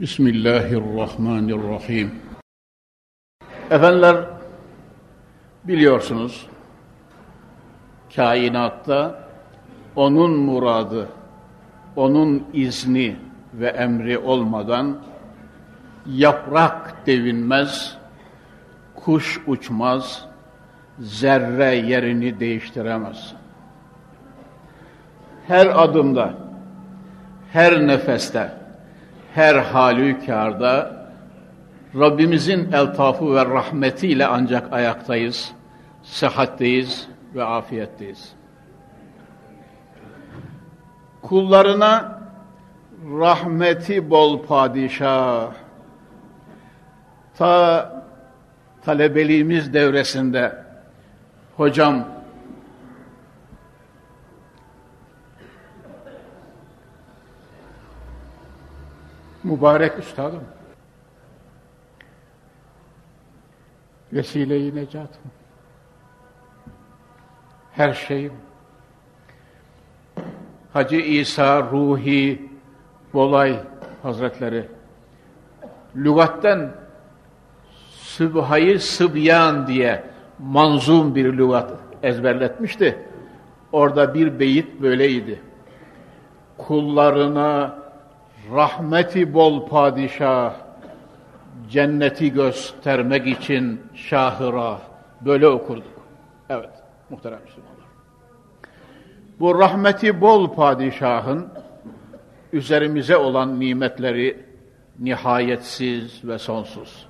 Bismillahirrahmanirrahim. Efendiler biliyorsunuz kainatta onun muradı, onun izni ve emri olmadan yaprak devinmez, kuş uçmaz, zerre yerini değiştiremez. Her adımda, her nefeste, her halükarda Rabbimizin eltafı ve rahmetiyle ancak ayaktayız, sıhhatteyiz ve afiyetteyiz. Kullarına rahmeti bol padişah, ta talebeliğimiz devresinde hocam Mübarek üstadım. Vesile-i necatım. Her şeyim. Hacı İsa Ruhi Bolay Hazretleri lügatten Sübhayı Sıbyan diye manzum bir lügat ezberletmişti. Orada bir beyit böyleydi. Kullarına rahmeti bol padişah, cenneti göstermek için şahıra, böyle okurduk. Evet, muhterem Müslümanlar. Bu rahmeti bol padişahın üzerimize olan nimetleri nihayetsiz ve sonsuz.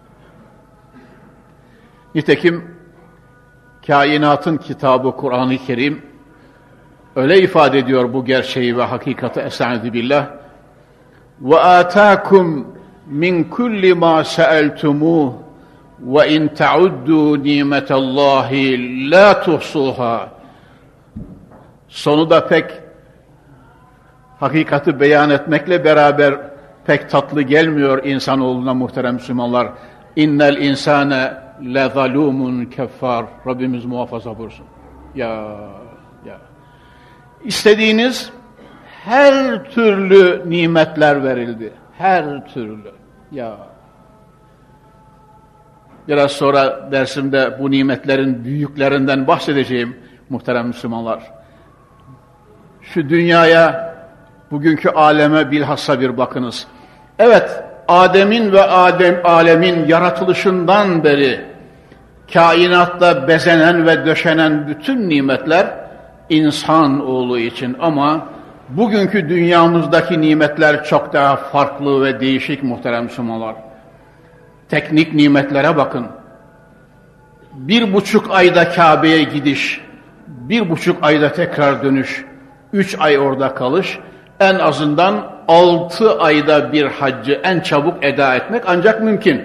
Nitekim kainatın kitabı Kur'an-ı Kerim öyle ifade ediyor bu gerçeği ve hakikati estaizu billah. وآتاكم من كل ما سألتموه وإن تعدوا نعمة الله لا تحصوها Sonu da pek hakikati beyan etmekle beraber pek tatlı gelmiyor insanoğluna muhterem Müslümanlar. İnnel insane le zalumun keffar. Rabbimiz muhafaza buyursun. Ya ya. İstediğiniz her türlü nimetler verildi. Her türlü. Ya. Biraz sonra dersimde bu nimetlerin büyüklerinden bahsedeceğim muhterem Müslümanlar. Şu dünyaya, bugünkü aleme bilhassa bir bakınız. Evet, Adem'in ve Adem alemin yaratılışından beri kainatta bezenen ve döşenen bütün nimetler insan oğlu için ama Bugünkü dünyamızdaki nimetler çok daha farklı ve değişik muhterem Müslümanlar. Teknik nimetlere bakın. Bir buçuk ayda Kabe'ye gidiş, bir buçuk ayda tekrar dönüş, üç ay orada kalış, en azından altı ayda bir haccı en çabuk eda etmek ancak mümkün.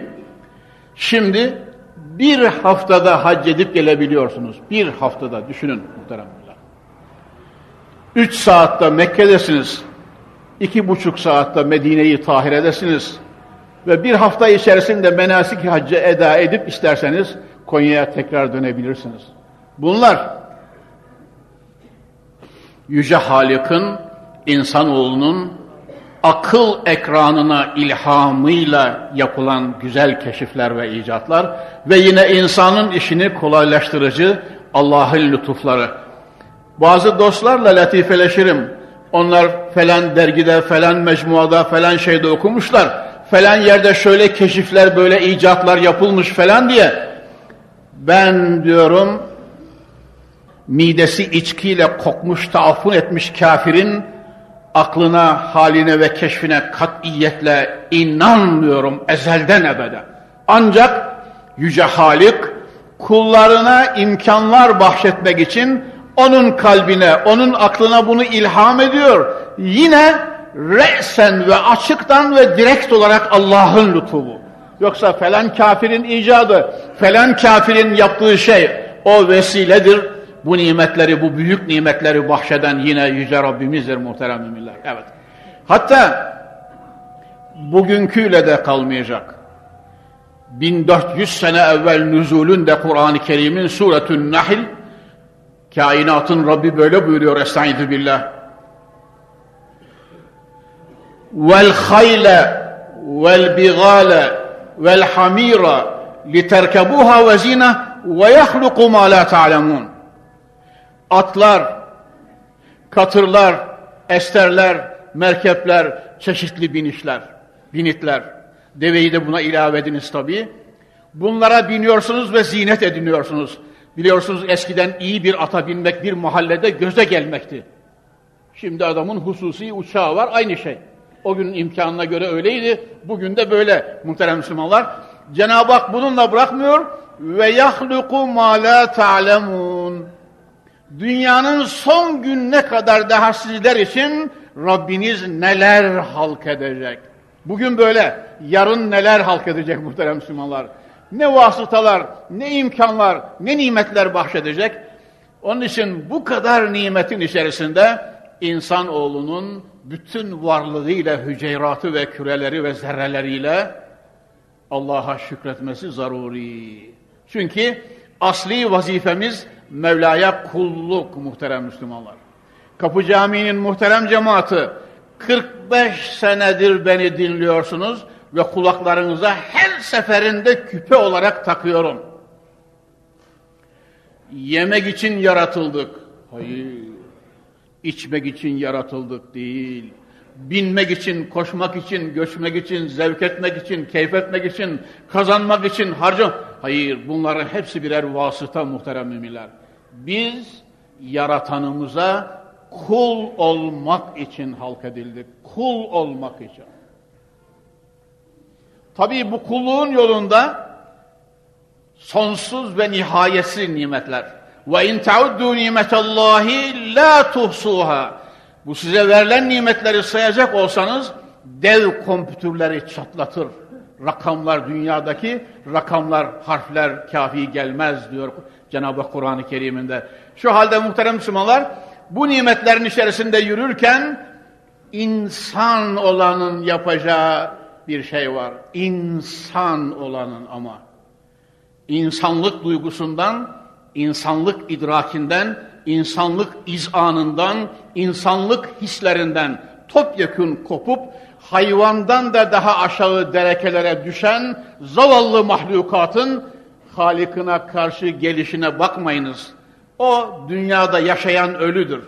Şimdi bir haftada hac edip gelebiliyorsunuz. Bir haftada düşünün muhterem. Üç saatte Mekke'desiniz. iki buçuk saatte Medine'yi Tahire'desiniz. Ve bir hafta içerisinde menasik haccı eda edip isterseniz Konya'ya tekrar dönebilirsiniz. Bunlar Yüce Halik'in insanoğlunun akıl ekranına ilhamıyla yapılan güzel keşifler ve icatlar ve yine insanın işini kolaylaştırıcı Allah'ın lütufları. Bazı dostlarla latifeleşirim. Onlar falan dergide, falan mecmuada, falan şeyde okumuşlar. Falan yerde şöyle keşifler, böyle icatlar yapılmış falan diye. Ben diyorum, midesi içkiyle kokmuş, taafun etmiş kafirin aklına, haline ve keşfine katiyetle inanmıyorum ezelden ebede. Ancak Yüce Halik kullarına imkanlar bahşetmek için onun kalbine, onun aklına bunu ilham ediyor. Yine re'sen ve açıktan ve direkt olarak Allah'ın lütfu. Yoksa falan kafirin icadı, falan kafirin yaptığı şey o vesiledir. Bu nimetleri, bu büyük nimetleri bahşeden yine Yüce Rabbimizdir muhterem müminler. Evet. Hatta bugünküyle de kalmayacak. 1400 sene evvel nüzulün de Kur'an-ı Kerim'in suretün Nahl kainatın Rabbi böyle buyuruyor Estaizu billah. Vel hayle vel bigale vel hamira literkebuha ve zina ve yahluku ma la ta'lemun. Atlar, katırlar, esterler, merkepler, çeşitli binişler, binitler. Deveyi de buna ilave ediniz tabii. Bunlara biniyorsunuz ve zinet ediniyorsunuz. Biliyorsunuz eskiden iyi bir ata binmek bir mahallede göze gelmekti. Şimdi adamın hususi uçağı var aynı şey. O günün imkanına göre öyleydi. Bugün de böyle muhterem Müslümanlar. Cenab-ı Hak bununla bırakmıyor. Ve yahluku ma la ta'lemun. Dünyanın son gününe kadar daha sizler için Rabbiniz neler halk edecek. Bugün böyle, yarın neler halk edecek muhterem Müslümanlar. Ne vasıtalar, ne imkanlar, ne nimetler bahşedecek. Onun için bu kadar nimetin içerisinde insanoğlunun bütün varlığıyla, hüceyratı ve küreleri ve zerreleriyle Allah'a şükretmesi zaruri. Çünkü asli vazifemiz Mevla'ya kulluk muhterem Müslümanlar. Kapı Camii'nin muhterem cemaati 45 senedir beni dinliyorsunuz ve kulaklarınıza her seferinde küpe olarak takıyorum. Yemek için yaratıldık. Hayır. İçmek için yaratıldık değil. Binmek için, koşmak için, göçmek için, zevk etmek için, keyif etmek için, kazanmak için, harcam. Hayır, bunların hepsi birer vasıta muhterem müminler. Biz yaratanımıza kul olmak için halk edildik. Kul olmak için. Tabii bu kulluğun yolunda sonsuz ve nihayetsiz nimetler. Ve in tauddu nimetallahi la tuhsuha. Bu size verilen nimetleri sayacak olsanız dev kompütürleri çatlatır. Rakamlar dünyadaki rakamlar, harfler kafi gelmez diyor Cenab-ı Kur'an-ı Kerim'inde. Şu halde muhterem Müslümanlar bu nimetlerin içerisinde yürürken insan olanın yapacağı bir şey var. İnsan olanın ama. insanlık duygusundan, insanlık idrakinden, insanlık izanından, insanlık hislerinden topyekun kopup hayvandan da daha aşağı derekelere düşen zavallı mahlukatın Halikine karşı gelişine bakmayınız. O dünyada yaşayan ölüdür.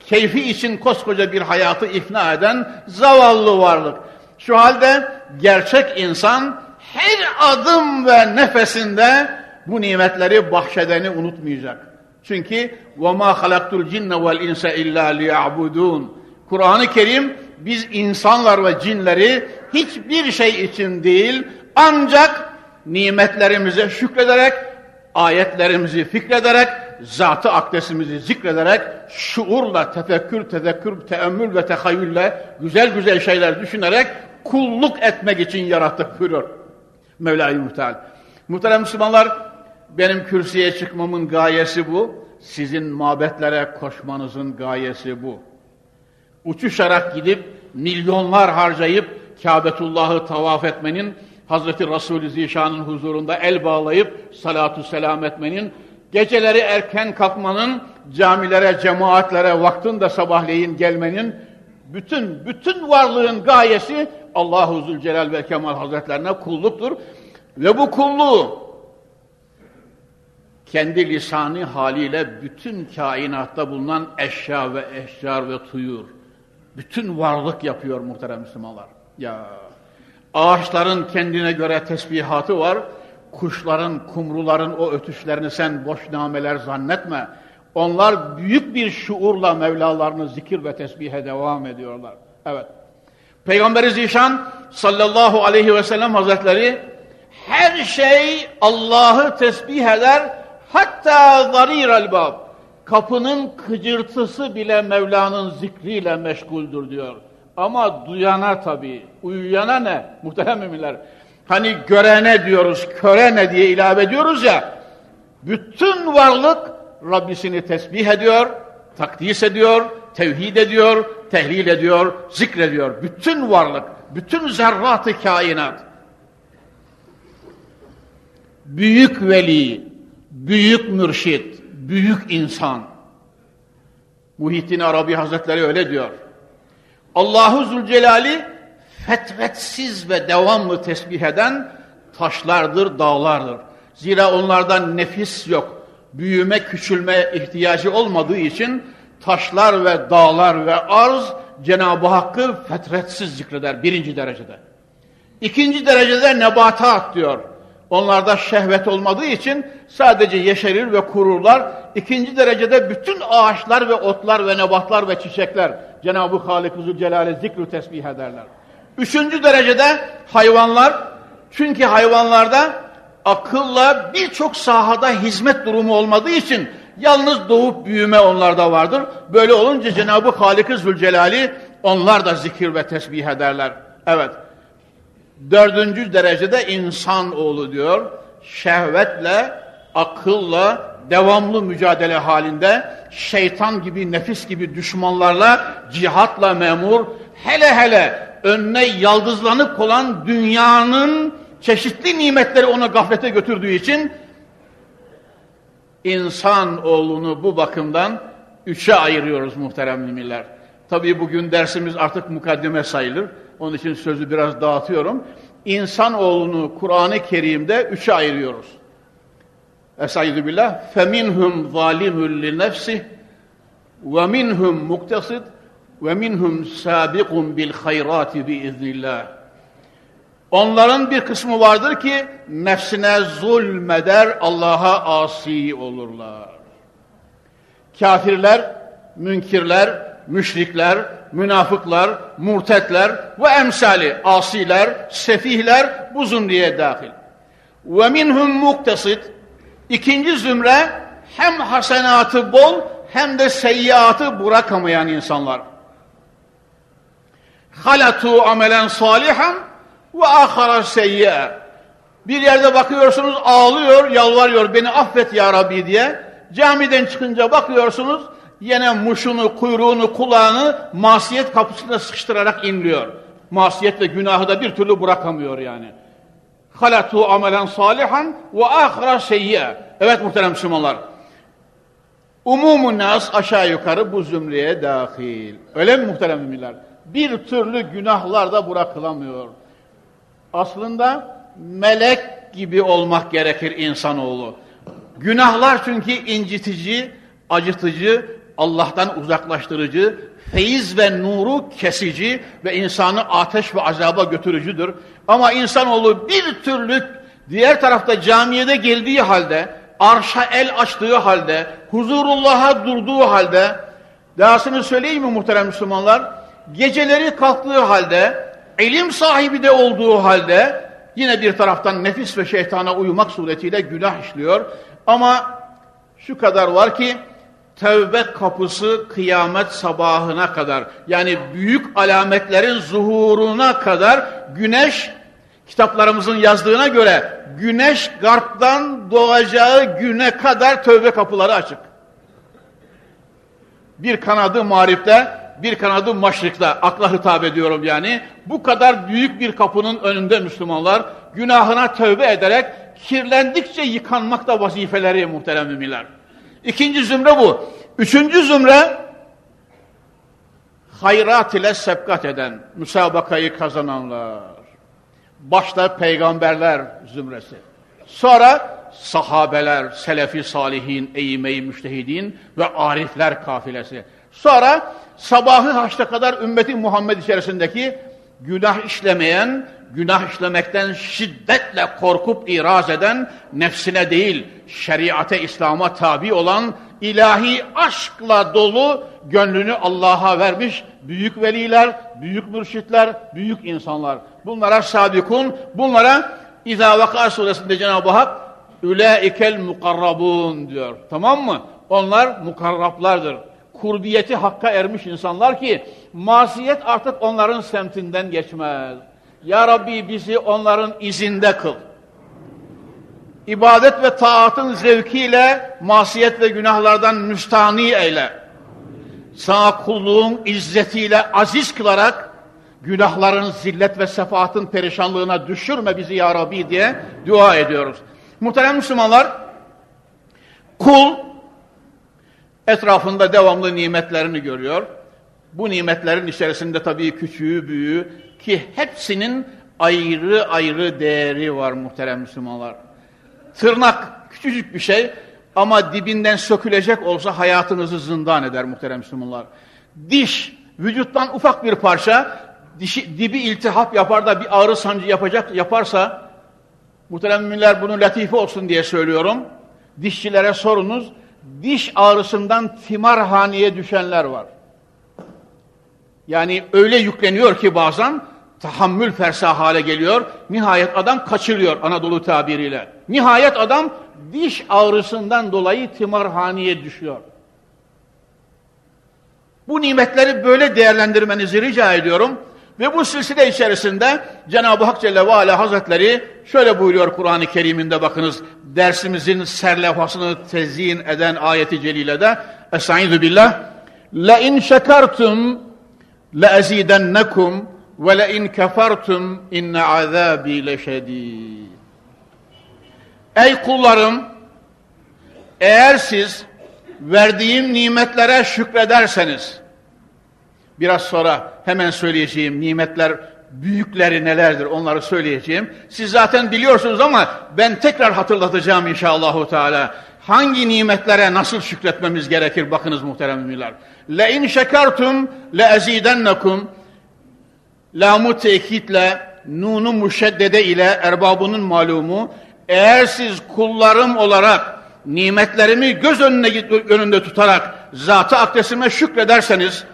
Keyfi için koskoca bir hayatı ifna eden zavallı varlık. Şu halde gerçek insan her adım ve nefesinde bu nimetleri bahşedeni unutmayacak. Çünkü وَمَا خَلَقْتُ الْجِنَّ وَالْاِنْسَ اِلَّا لِيَعْبُدُونَ Kur'an-ı Kerim biz insanlar ve cinleri hiçbir şey için değil ancak nimetlerimize şükrederek, ayetlerimizi fikrederek, zatı akdesimizi zikrederek, şuurla, tefekkür, tezekkür, teemmül ve tehayyülle güzel güzel şeyler düşünerek kulluk etmek için yarattık buyuruyor Mevla-i Muhtemel. Muhterem Müslümanlar, benim kürsüye çıkmamın gayesi bu. Sizin mabetlere koşmanızın gayesi bu. Uçuşarak gidip, milyonlar harcayıp, Kabetullah'ı tavaf etmenin, Hazreti Resulü Zişan'ın huzurunda el bağlayıp salatu selam etmenin, geceleri erken kalkmanın, camilere, cemaatlere vaktinde sabahleyin gelmenin, bütün bütün varlığın gayesi Allahu Zülcelal ve Kemal Hazretlerine kulluktur. Ve bu kulluğu kendi lisanı haliyle bütün kainatta bulunan eşya ve eşyar ve tuyur, bütün varlık yapıyor muhterem Müslümanlar. Ya Ağaçların kendine göre tesbihatı var. Kuşların, kumruların o ötüşlerini sen boş nameler zannetme. Onlar büyük bir şuurla Mevlalarını zikir ve tesbihe devam ediyorlar. Evet. Peygamberi Zişan sallallahu aleyhi ve sellem hazretleri her şey Allah'ı tesbih eder hatta zarir albab kapının kıcırtısı bile Mevla'nın zikriyle meşguldür diyor. Ama duyana tabii, uyuyana ne? Muhterem müminler. Hani görene diyoruz, körene diye ilave ediyoruz ya. Bütün varlık Rabbisini tesbih ediyor, takdis ediyor, tevhid ediyor, tehlil ediyor, zikrediyor. Bütün varlık, bütün zerrat-ı kainat. Büyük veli, büyük mürşit, büyük insan. Muhittin Arabi Hazretleri öyle diyor. Allahu Zülcelal'i fetretsiz ve devamlı tesbih eden taşlardır, dağlardır. Zira onlardan nefis yok. Büyüme, küçülme ihtiyacı olmadığı için taşlar ve dağlar ve arz Cenab-ı Hakk'ı fetretsiz zikreder birinci derecede. İkinci derecede nebatat diyor. Onlarda şehvet olmadığı için sadece yeşerir ve kururlar. İkinci derecede bütün ağaçlar ve otlar ve nebatlar ve çiçekler Cenab-ı Halik-i Zülcelal'e zikru tesbih ederler. Üçüncü derecede hayvanlar. Çünkü hayvanlarda akılla birçok sahada hizmet durumu olmadığı için yalnız doğup büyüme onlarda vardır. Böyle olunca Cenab-ı Halik-i Zülcelal'i onlar da zikir ve tesbih ederler. Evet. Dördüncü derecede insan oğlu diyor. Şehvetle, akılla, devamlı mücadele halinde şeytan gibi, nefis gibi düşmanlarla, cihatla memur, hele hele önüne yaldızlanıp olan dünyanın çeşitli nimetleri onu gaflete götürdüğü için İnsan oğlunu bu bakımdan üçe ayırıyoruz muhterem müminler. Tabii bugün dersimiz artık mukaddime sayılır. Onun için sözü biraz dağıtıyorum. İnsan oğlunu Kur'an-ı Kerim'de üçe ayırıyoruz. Esaidu billah feminhum zalimun li nefsih ve minhum muktasid ve minhum sabiqun bil hayrati bi iznillah. Onların bir kısmı vardır ki nefsine zulmeder, Allah'a asi olurlar. Kafirler, münkirler, müşrikler, münafıklar, murtetler ve emsali, asiler, sefihler bu zümreye dahil. Ve minhum muktasid, ikinci zümre hem hasenatı bol hem de seyyiatı bırakamayan insanlar. Halatu amelen salihan ve ahara seyyi'e. Bir yerde bakıyorsunuz ağlıyor, yalvarıyor beni affet ya Rabbi diye. Camiden çıkınca bakıyorsunuz yine muşunu, kuyruğunu, kulağını masiyet kapısına sıkıştırarak inliyor. Masiyet ve günahı da bir türlü bırakamıyor yani. Halatu amelen salihan ve ahara seyyi'e. Evet muhterem Müslümanlar. Umumun nas aşağı yukarı bu zümreye dahil. Öyle mi muhterem müminler? Bir türlü günahlar da bırakılamıyor. Aslında melek gibi olmak gerekir insanoğlu. Günahlar çünkü incitici, acıtıcı, Allah'tan uzaklaştırıcı, feyiz ve nuru kesici ve insanı ateş ve azaba götürücüdür. Ama insanoğlu bir türlü diğer tarafta camiyede geldiği halde, arşa el açtığı halde, huzurullah'a durduğu halde, dahasını söyleyeyim mi muhterem Müslümanlar? Geceleri kalktığı halde, ilim sahibi de olduğu halde, yine bir taraftan nefis ve şeytana uyumak suretiyle günah işliyor. Ama şu kadar var ki, tevbe kapısı kıyamet sabahına kadar, yani büyük alametlerin zuhuruna kadar güneş kitaplarımızın yazdığına göre güneş garptan doğacağı güne kadar tövbe kapıları açık. Bir kanadı marifte, bir kanadı maşrikte, akla hitap ediyorum yani. Bu kadar büyük bir kapının önünde Müslümanlar günahına tövbe ederek kirlendikçe yıkanmak da vazifeleri muhterem müminler. İkinci zümre bu. Üçüncü zümre hayrat ile sebkat eden, müsabakayı kazananlar. Başta peygamberler zümresi. Sonra sahabeler, selefi salihin, eyyime-i müştehidin ve arifler kafilesi. Sonra sabahı haçta kadar ümmeti Muhammed içerisindeki günah işlemeyen, günah işlemekten şiddetle korkup iraz eden, nefsine değil şeriate, İslam'a tabi olan, ilahi aşkla dolu, gönlünü Allah'a vermiş büyük veliler, büyük mürşitler, büyük insanlar. Bunlara sabikun, bunlara İzâ Vaka suresinde Cenab-ı Hak Ülâikel mukarrabun diyor. Tamam mı? Onlar mukarraplardır. Kurbiyeti hakka ermiş insanlar ki masiyet artık onların semtinden geçmez. Ya Rabbi bizi onların izinde kıl. İbadet ve taatın zevkiyle masiyet ve günahlardan müstani eyle. Sana kulluğun izzetiyle aziz kılarak günahların zillet ve sefaatın perişanlığına düşürme bizi ya Rabbi diye dua ediyoruz. Muhterem Müslümanlar, kul etrafında devamlı nimetlerini görüyor. Bu nimetlerin içerisinde tabii küçüğü büyüğü ki hepsinin ayrı ayrı değeri var muhterem Müslümanlar. Tırnak küçücük bir şey ama dibinden sökülecek olsa hayatınızı zindan eder muhterem Müslümanlar. Diş, vücuttan ufak bir parça, dişi, dibi iltihap yapar da bir ağrı sancı yapacak yaparsa, muhterem müminler bunu latife olsun diye söylüyorum. Dişçilere sorunuz, diş ağrısından timarhaneye düşenler var. Yani öyle yükleniyor ki bazen tahammül fersa hale geliyor. Nihayet adam kaçırıyor Anadolu tabiriyle. Nihayet adam diş ağrısından dolayı timarhaneye düşüyor. Bu nimetleri böyle değerlendirmenizi rica ediyorum. Ve bu silsile içerisinde Cenab-ı Hak Celle ve Ala Hazretleri şöyle buyuruyor Kur'an-ı Kerim'inde bakınız dersimizin serlefasını tezyin eden ayeti celilede Estaizu billah La in şekertum la ezidennekum ve le in kefertum inne azabi leşedid Ey kullarım eğer siz verdiğim nimetlere şükrederseniz Biraz sonra hemen söyleyeceğim nimetler büyükleri nelerdir onları söyleyeceğim. Siz zaten biliyorsunuz ama ben tekrar hatırlatacağım inşallahü teala. Hangi nimetlere nasıl şükretmemiz gerekir bakınız muhterem müminler. Le in şekertum le ezidennekum lamu tekitle nunu muşeddede ile erbabının malumu eğer siz kullarım olarak nimetlerimi göz önüne önünde tutarak zatı akdesime şükrederseniz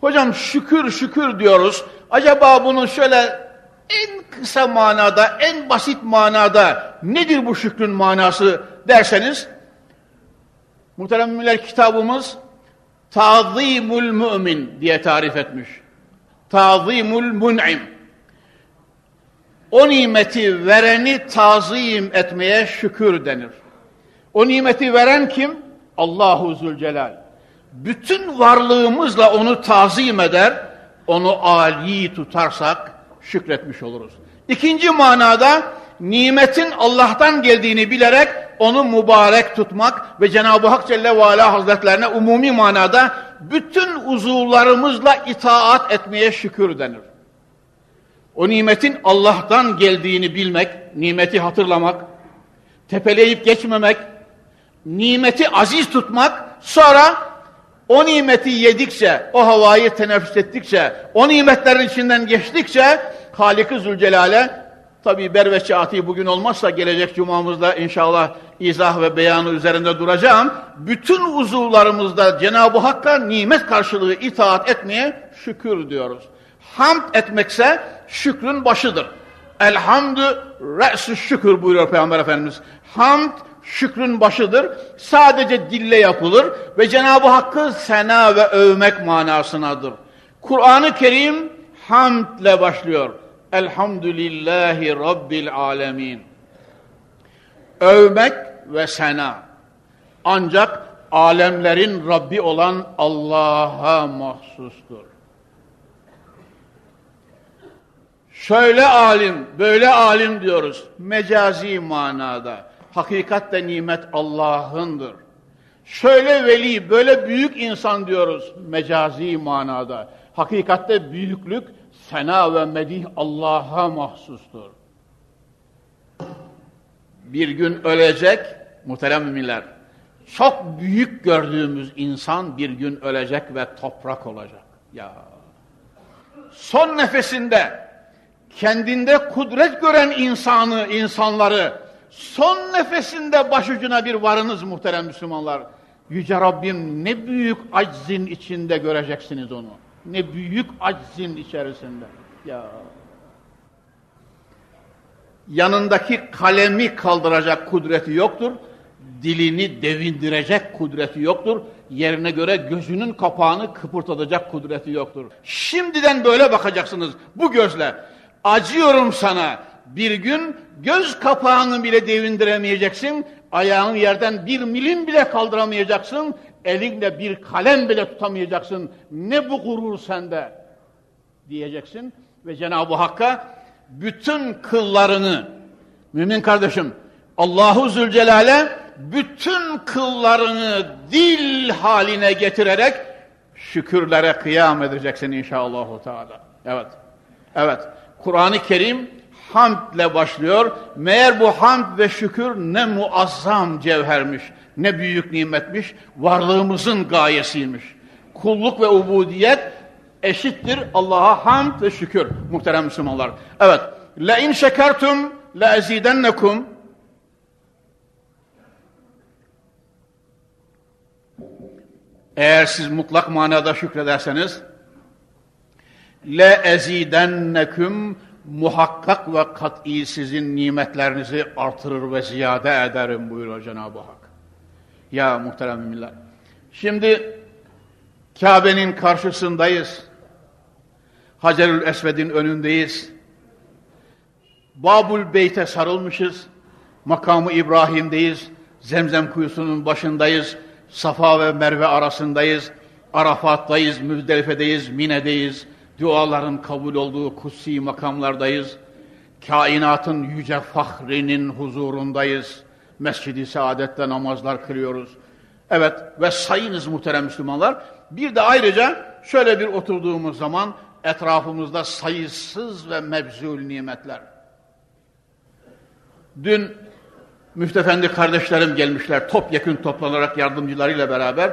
Hocam şükür şükür diyoruz. Acaba bunu şöyle en kısa manada, en basit manada nedir bu şükrün manası derseniz muhterem müminler kitabımız Tazimul Mümin diye tarif etmiş. Tazimul Mun'im. O nimeti vereni tazim etmeye şükür denir. O nimeti veren kim? Allahu Zülcelal bütün varlığımızla onu tazim eder, onu âli tutarsak şükretmiş oluruz. İkinci manada nimetin Allah'tan geldiğini bilerek onu mübarek tutmak ve Cenab-ı Hak Celle ve Ala Hazretlerine umumi manada bütün uzuvlarımızla itaat etmeye şükür denir. O nimetin Allah'tan geldiğini bilmek, nimeti hatırlamak, tepeleyip geçmemek, nimeti aziz tutmak, sonra o nimeti yedikçe, o havayı teneffüs ettikçe, o nimetlerin içinden geçtikçe Halik-i Zülcelal'e tabi Berveçi bugün olmazsa gelecek cumamızda inşallah izah ve beyanı üzerinde duracağım. Bütün uzuvlarımızda Cenab-ı Hakk'a nimet karşılığı itaat etmeye şükür diyoruz. Hamd etmekse şükrün başıdır. Elhamdü re'sü şükür buyuruyor Peygamber Efendimiz. Hamd şükrün başıdır. Sadece dille yapılır ve Cenab-ı Hakk'ı sena ve övmek manasınadır. Kur'an-ı Kerim hamdle başlıyor. Elhamdülillahi Rabbil alemin. Övmek ve sena. Ancak alemlerin Rabbi olan Allah'a mahsustur. Şöyle alim, böyle alim diyoruz. Mecazi manada. Hakikat ve nimet Allah'ındır. Şöyle veli, böyle büyük insan diyoruz mecazi manada. Hakikatte büyüklük, sena ve medih Allah'a mahsustur. Bir gün ölecek, muhterem müminler, çok büyük gördüğümüz insan bir gün ölecek ve toprak olacak. Ya son nefesinde kendinde kudret gören insanı, insanları son nefesinde başucuna bir varınız muhterem Müslümanlar. Yüce Rabbim ne büyük aczin içinde göreceksiniz onu. Ne büyük aczin içerisinde. Ya. Yanındaki kalemi kaldıracak kudreti yoktur. dilini devindirecek kudreti yoktur. Yerine göre gözünün kapağını kıpırtatacak kudreti yoktur. Şimdiden böyle bakacaksınız bu gözle. Acıyorum sana. Bir gün göz kapağını bile devindiremeyeceksin. Ayağın yerden bir milim bile kaldıramayacaksın. Elinde bir kalem bile tutamayacaksın. Ne bu gurur sende diyeceksin. Ve Cenab-ı Hakk'a bütün kıllarını, mümin kardeşim, Allahu Zülcelal'e bütün kıllarını dil haline getirerek şükürlere kıyam edeceksin inşallah. Evet. Evet. Kur'an-ı Kerim hamdle başlıyor. Meğer bu hamd ve şükür ne muazzam cevhermiş, ne büyük nimetmiş, varlığımızın gayesiymiş. Kulluk ve ubudiyet eşittir Allah'a hamd ve şükür muhterem Müslümanlar. Evet. La in şekertum la ezidennekum Eğer siz mutlak manada şükrederseniz le ezidenneküm muhakkak ve kat'i sizin nimetlerinizi artırır ve ziyade ederim buyuruyor Cenab-ı Hak. Ya muhterem müminler. Şimdi Kabe'nin karşısındayız. Hacerül Esved'in önündeyiz. Babul Beyt'e sarılmışız. Makamı İbrahim'deyiz. Zemzem kuyusunun başındayız. Safa ve Merve arasındayız. Arafat'tayız, Müzdelife'deyiz, Mine'deyiz. Duaların kabul olduğu kutsi makamlardayız. Kainatın yüce fahrinin huzurundayız. Mescid-i Saadet'te namazlar kılıyoruz. Evet ve sayınız muhterem Müslümanlar. Bir de ayrıca şöyle bir oturduğumuz zaman etrafımızda sayısız ve mebzul nimetler. Dün müftefendi kardeşlerim gelmişler topyekün toplanarak yardımcılarıyla beraber.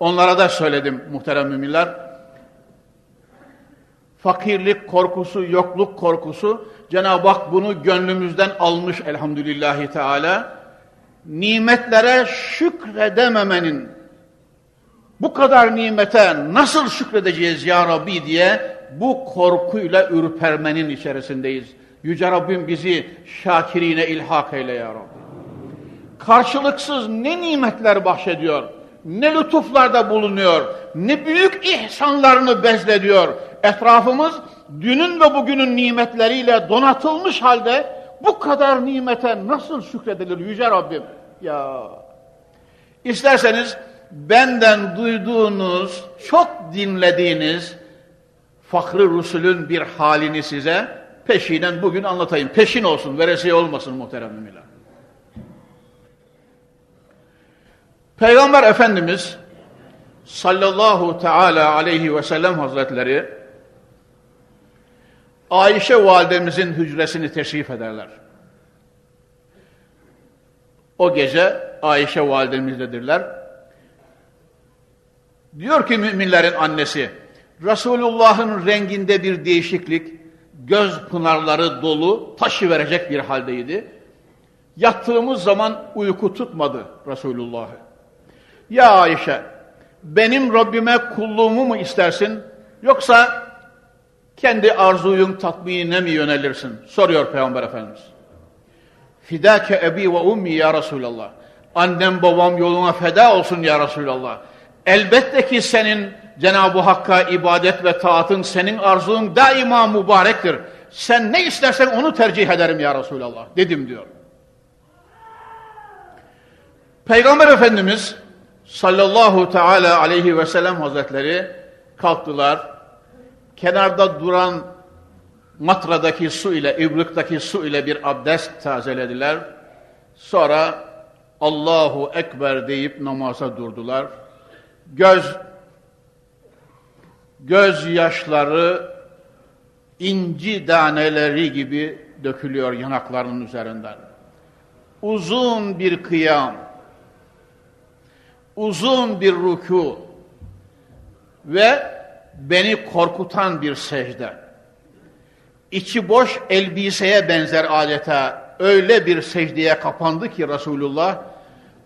Onlara da söyledim muhterem müminler. Fakirlik korkusu, yokluk korkusu Cenab-ı Hak bunu gönlümüzden almış elhamdülillahi teala. Nimetlere şükredememenin bu kadar nimete nasıl şükredeceğiz ya Rabbi diye bu korkuyla ürpermenin içerisindeyiz. Yüce Rabbim bizi şakirine ilhak eyle ya Rabbi. Karşılıksız ne nimetler bahşediyor, ne lütuflarda bulunuyor, ne büyük ihsanlarını bezlediyor. Etrafımız dünün ve bugünün nimetleriyle donatılmış halde bu kadar nimete nasıl şükredilir Yüce Rabbim? Ya İsterseniz benden duyduğunuz, çok dinlediğiniz Fahri Rusul'ün bir halini size peşinen bugün anlatayım. Peşin olsun, veresiye olmasın muhterem müminler. Peygamber Efendimiz sallallahu teala aleyhi ve sellem hazretleri Ayşe validemizin hücresini teşrif ederler. O gece Ayşe validemizdedirler. Diyor ki müminlerin annesi, Resulullah'ın renginde bir değişiklik, göz pınarları dolu, taşı verecek bir haldeydi. Yattığımız zaman uyku tutmadı Resulullah'ı. Ya Ayşe, benim Rabbime kulluğumu mu istersin, yoksa kendi arzuyun tatminine mi yönelirsin? Soruyor Peygamber Efendimiz. Fidâke ebi ve ummi ya Resulallah. Annem babam yoluna feda olsun ya Resulallah. Elbette ki senin Cenab-ı Hakk'a ibadet ve taatın, senin arzun daima mübarektir. Sen ne istersen onu tercih ederim ya Resulallah dedim diyor. Peygamber Efendimiz sallallahu teala aleyhi ve sellem hazretleri kalktılar. Kenarda duran matradaki su ile, ibrıktaki su ile bir abdest tazelediler. Sonra Allahu Ekber deyip namaza durdular. Göz göz yaşları inci daneleri gibi dökülüyor yanaklarının üzerinden. Uzun bir kıyam, uzun bir ruku ve beni korkutan bir secde. İçi boş elbiseye benzer adeta öyle bir secdeye kapandı ki Resulullah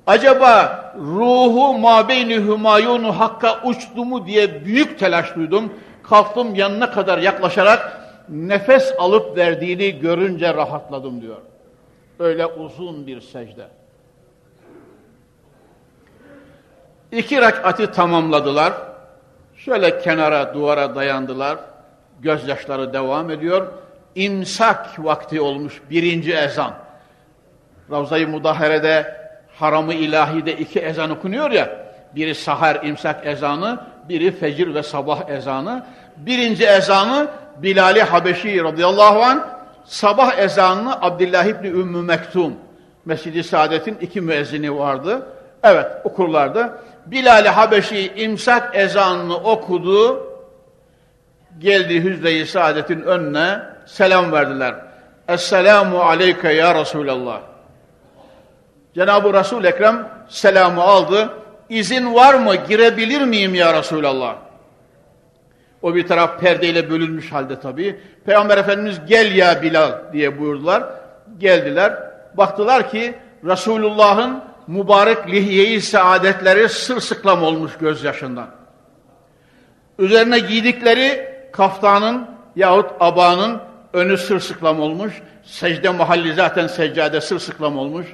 acaba ruhu mabeyni hümayunu hakka uçtu mu diye büyük telaş duydum. Kalktım yanına kadar yaklaşarak nefes alıp verdiğini görünce rahatladım diyor. Öyle uzun bir secde. İki rekatı tamamladılar. Şöyle kenara, duvara dayandılar. Gözyaşları devam ediyor. İmsak vakti olmuş birinci ezan. Ravza-i Mudahere'de haramı ilahide iki ezan okunuyor ya. Biri sahar imsak ezanı, biri fecir ve sabah ezanı. Birinci ezanı Bilal-i Habeşi radıyallahu anh, sabah ezanını Abdullah İbni Ümmü Mektum. Mescid-i Saadet'in iki müezzini vardı. Evet okurlardı. Bilal-i Habeşi imsak ezanını okudu. Geldi Hüzde-i Saadet'in önüne selam verdiler. Esselamu aleyke ya Resulallah. Cenab-ı Resul Ekrem selamı aldı. İzin var mı girebilir miyim ya Resulallah? O bir taraf perdeyle bölünmüş halde tabii. Peygamber Efendimiz gel ya Bilal diye buyurdular. Geldiler. Baktılar ki Resulullah'ın mübarek lihye-i saadetleri sırsıklam olmuş gözyaşından. Üzerine giydikleri kaftanın yahut abanın önü sırsıklam olmuş. Secde mahalli zaten seccade sırsıklam olmuş.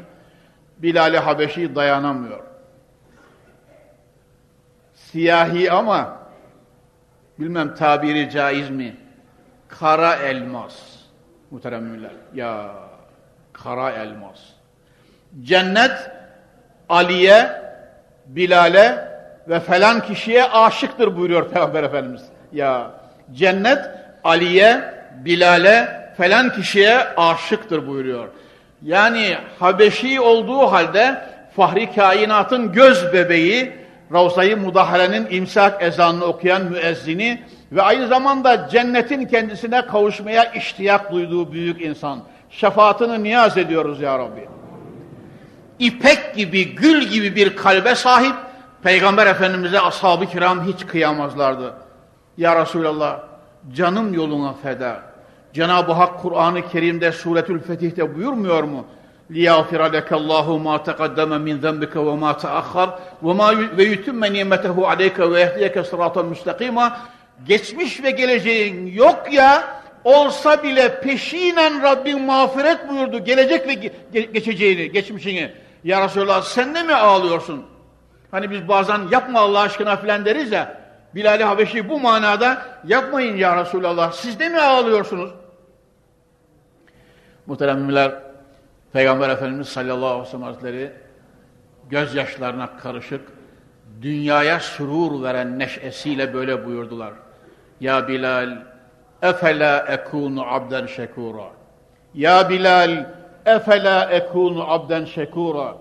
Bilal-i Habeşi dayanamıyor. Siyahi ama bilmem tabiri caiz mi? Kara elmas. Muhteremler. Ya kara elmas. Cennet Ali'ye, Bilal'e ve falan kişiye aşıktır buyuruyor Peygamber Efendimiz. Ya cennet Ali'ye, Bilal'e falan kişiye aşıktır buyuruyor. Yani Habeşi olduğu halde Fahri Kainat'ın göz bebeği, Ravza-i Mudahare'nin imsak ezanını okuyan müezzini ve aynı zamanda cennetin kendisine kavuşmaya iştiyak duyduğu büyük insan. Şefaatini niyaz ediyoruz ya Rabbi İpek gibi, gül gibi bir kalbe sahip Peygamber Efendimiz'e ashab-ı kiram hiç kıyamazlardı. Ya Resulallah canım yoluna feda. Cenab-ı Hak Kur'an-ı Kerim'de Suretül Fetih'te buyurmuyor mu? لِيَغْفِرَ لَكَ اللّٰهُ مَا تَقَدَّمَ مِنْ ذَنْبِكَ وَمَا تَأَخَّرْ وَمَا وَيُتِمَّ نِيمَتَهُ عَلَيْكَ وَيَهْدِيَكَ صِرَاطًا مُسْتَقِيمًا Geçmiş ve geleceğin yok ya, olsa bile peşinen Rabbin mağfiret buyurdu. Gelecek ve ge geçeceğini, geçmişini. Ya Resulallah sen de mi ağlıyorsun? Hani biz bazen yapma Allah aşkına filan deriz ya. Bilal-i Habeşi bu manada yapmayın ya Resulallah. Siz de mi ağlıyorsunuz? Muhteremler, Peygamber Efendimiz sallallahu aleyhi ve sellem Hazretleri gözyaşlarına karışık, dünyaya sürur veren neşesiyle böyle buyurdular. Ya Bilal, efela ekunu abden şekura. Ya Bilal, efela ekunu abden şekura.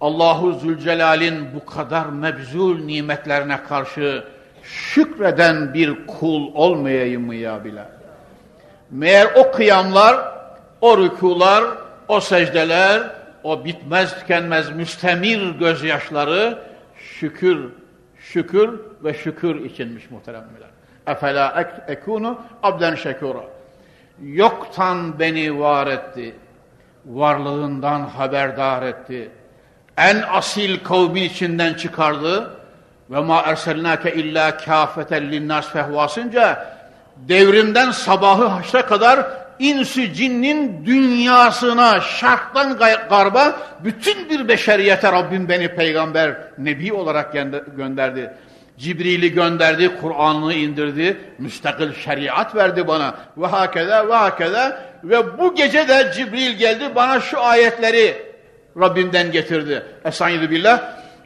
Allahu Zülcelal'in bu kadar mebzul nimetlerine karşı şükreden bir kul olmayayım mı ya Bilal? Meğer o kıyamlar, o rükular, o secdeler, o bitmez tükenmez müstemir gözyaşları şükür, şükür ve şükür içinmiş muhteremler. Efela ek, ekunu abden şekura. Yoktan beni var etti. Varlığından haberdar etti. En asil kavmin içinden çıkardı. Ve ma erselnake illa kâfeten linnas fehvasınca devrimden sabahı haşra kadar insü cinnin dünyasına, şarktan garba bütün bir beşeriyete Rabbim beni peygamber, nebi olarak gönderdi. Cibril'i gönderdi, Kur'an'ı indirdi, müstakil şeriat verdi bana. Ve hakeza ve hakeza ve bu gece de Cibril geldi bana şu ayetleri Rabbimden getirdi. Estaizu billah.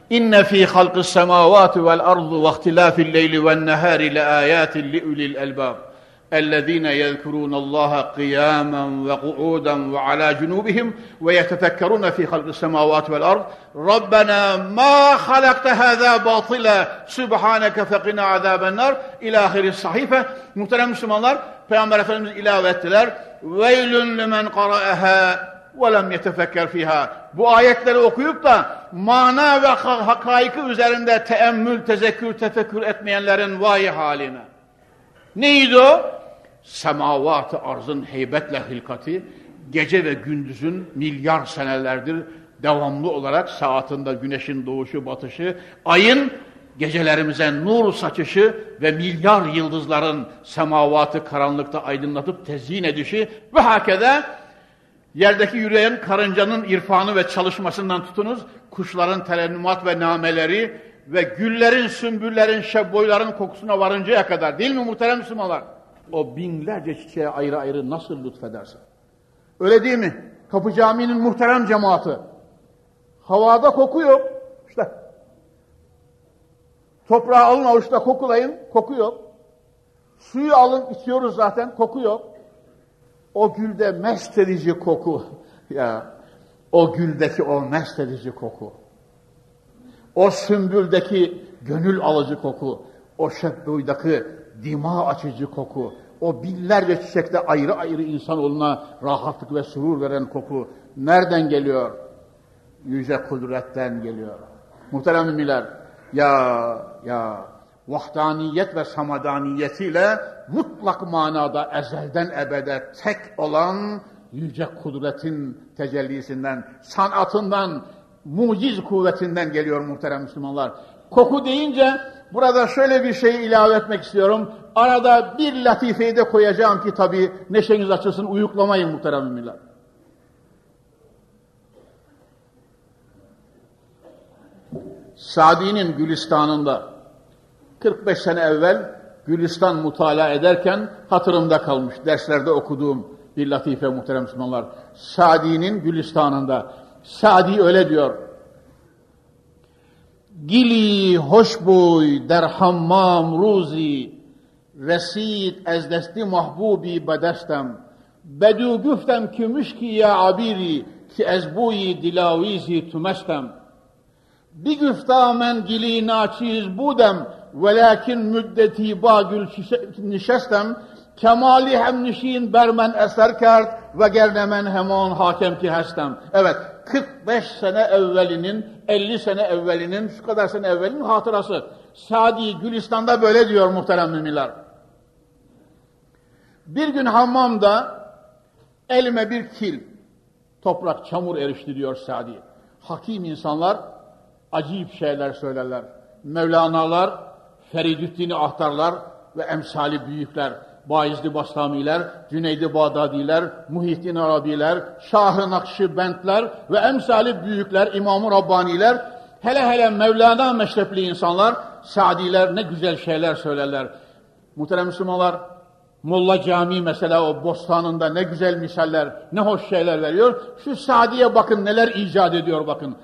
İnne fî halqis semâvâti vel ardu ve ihtilâfil leyli ven nehâri le âyâtin li ulil. الذين يذكرون الله قياما وقعودا وعلى جنوبهم ويتفكرون في خلق السماوات والارض ربنا ما خلقت هذا باطلا سبحانك فقنا عذاب النار الى اخر الصحيفه muhterem Müslümanlar Peygamber Efendimiz ilave ettiler veylün limen qara'aha ve lem yetefekker fiha bu ayetleri okuyup da mana ve hakaiki üzerinde teemmül, tezekkür, tefekkür etmeyenlerin vay haline. Neydi o? Semavat-ı arzın heybetle hilkati, gece ve gündüzün milyar senelerdir devamlı olarak saatinde güneşin doğuşu batışı, ayın gecelerimize nur saçışı ve milyar yıldızların semavatı karanlıkta aydınlatıp tezyin edişi ve hakede Yerdeki yürüyen karıncanın irfanı ve çalışmasından tutunuz, kuşların terennümat ve nameleri ve güllerin, sümbüllerin, şebboyların kokusuna varıncaya kadar değil mi muhterem Müslümanlar? O binlerce çiçeğe ayrı ayrı nasıl lütfedersin? Öyle değil mi? Kapı Camii'nin muhterem cemaati. Havada koku yok. İşte toprağı alın avuçta kokulayın, koku yok. Suyu alın içiyoruz zaten, koku yok. O gülde mest edici koku. Ya o güldeki o mest edici koku. O sümbüldeki gönül alıcı koku. O şebbuydaki dima açıcı koku. O binlerce çiçekte ayrı ayrı insanoğluna rahatlık ve surur veren koku. Nereden geliyor? Yüce kudretten geliyor. Muhterem müminler, ya ya vahdaniyet ve samadaniyetiyle mutlak manada ezelden ebede tek olan yüce kudretin tecellisinden, sanatından, muciz kuvvetinden geliyor muhterem Müslümanlar. Koku deyince burada şöyle bir şey ilave etmek istiyorum. Arada bir latifeyi de koyacağım ki tabii neşeniz açılsın, uyuklamayın muhterem müminler. Sadi'nin Gülistan'ında 45 sene evvel Gülistan mutala ederken hatırımda kalmış. Derslerde okuduğum bir latife muhterem Müslümanlar. Sadi'nin Gülistan'ında. Sadi öyle diyor. Gili hoşbuy der hammam ruzi resid ez desti mahbubi bedestem. Bedû güftem ki müşki ya abiri ki ez buyi dilavizi tümestem bir güfta men gili naçiz budem velakin müddeti bagül nişestem. Kemali hemnişin bermen eser kert ve gernemen hemon hakem ki hestem. Evet 45 sene evvelinin 50 sene evvelinin şu kadar sene evvelinin hatırası. Sadi Gülistan'da böyle diyor muhterem müminler. Bir gün hammamda elime bir kil, toprak, çamur erişti diyor Sadi. Hakim insanlar acayip şeyler söylerler. Mevlana'lar, Feridüddin'i ahtarlar ve emsali büyükler, Baizli Bastamiler, Cüneydi Bağdadiler, Muhittin Arabiler, Şah-ı Nakşibentler ve emsali büyükler, İmam-ı Rabbaniler, hele hele Mevlana meşrepli insanlar, Sadiler ne güzel şeyler söylerler. Muhterem Müslümanlar, Molla Camii mesela o bostanında ne güzel misaller, ne hoş şeyler veriyor. Şu Sadi'ye bakın neler icat ediyor bakın.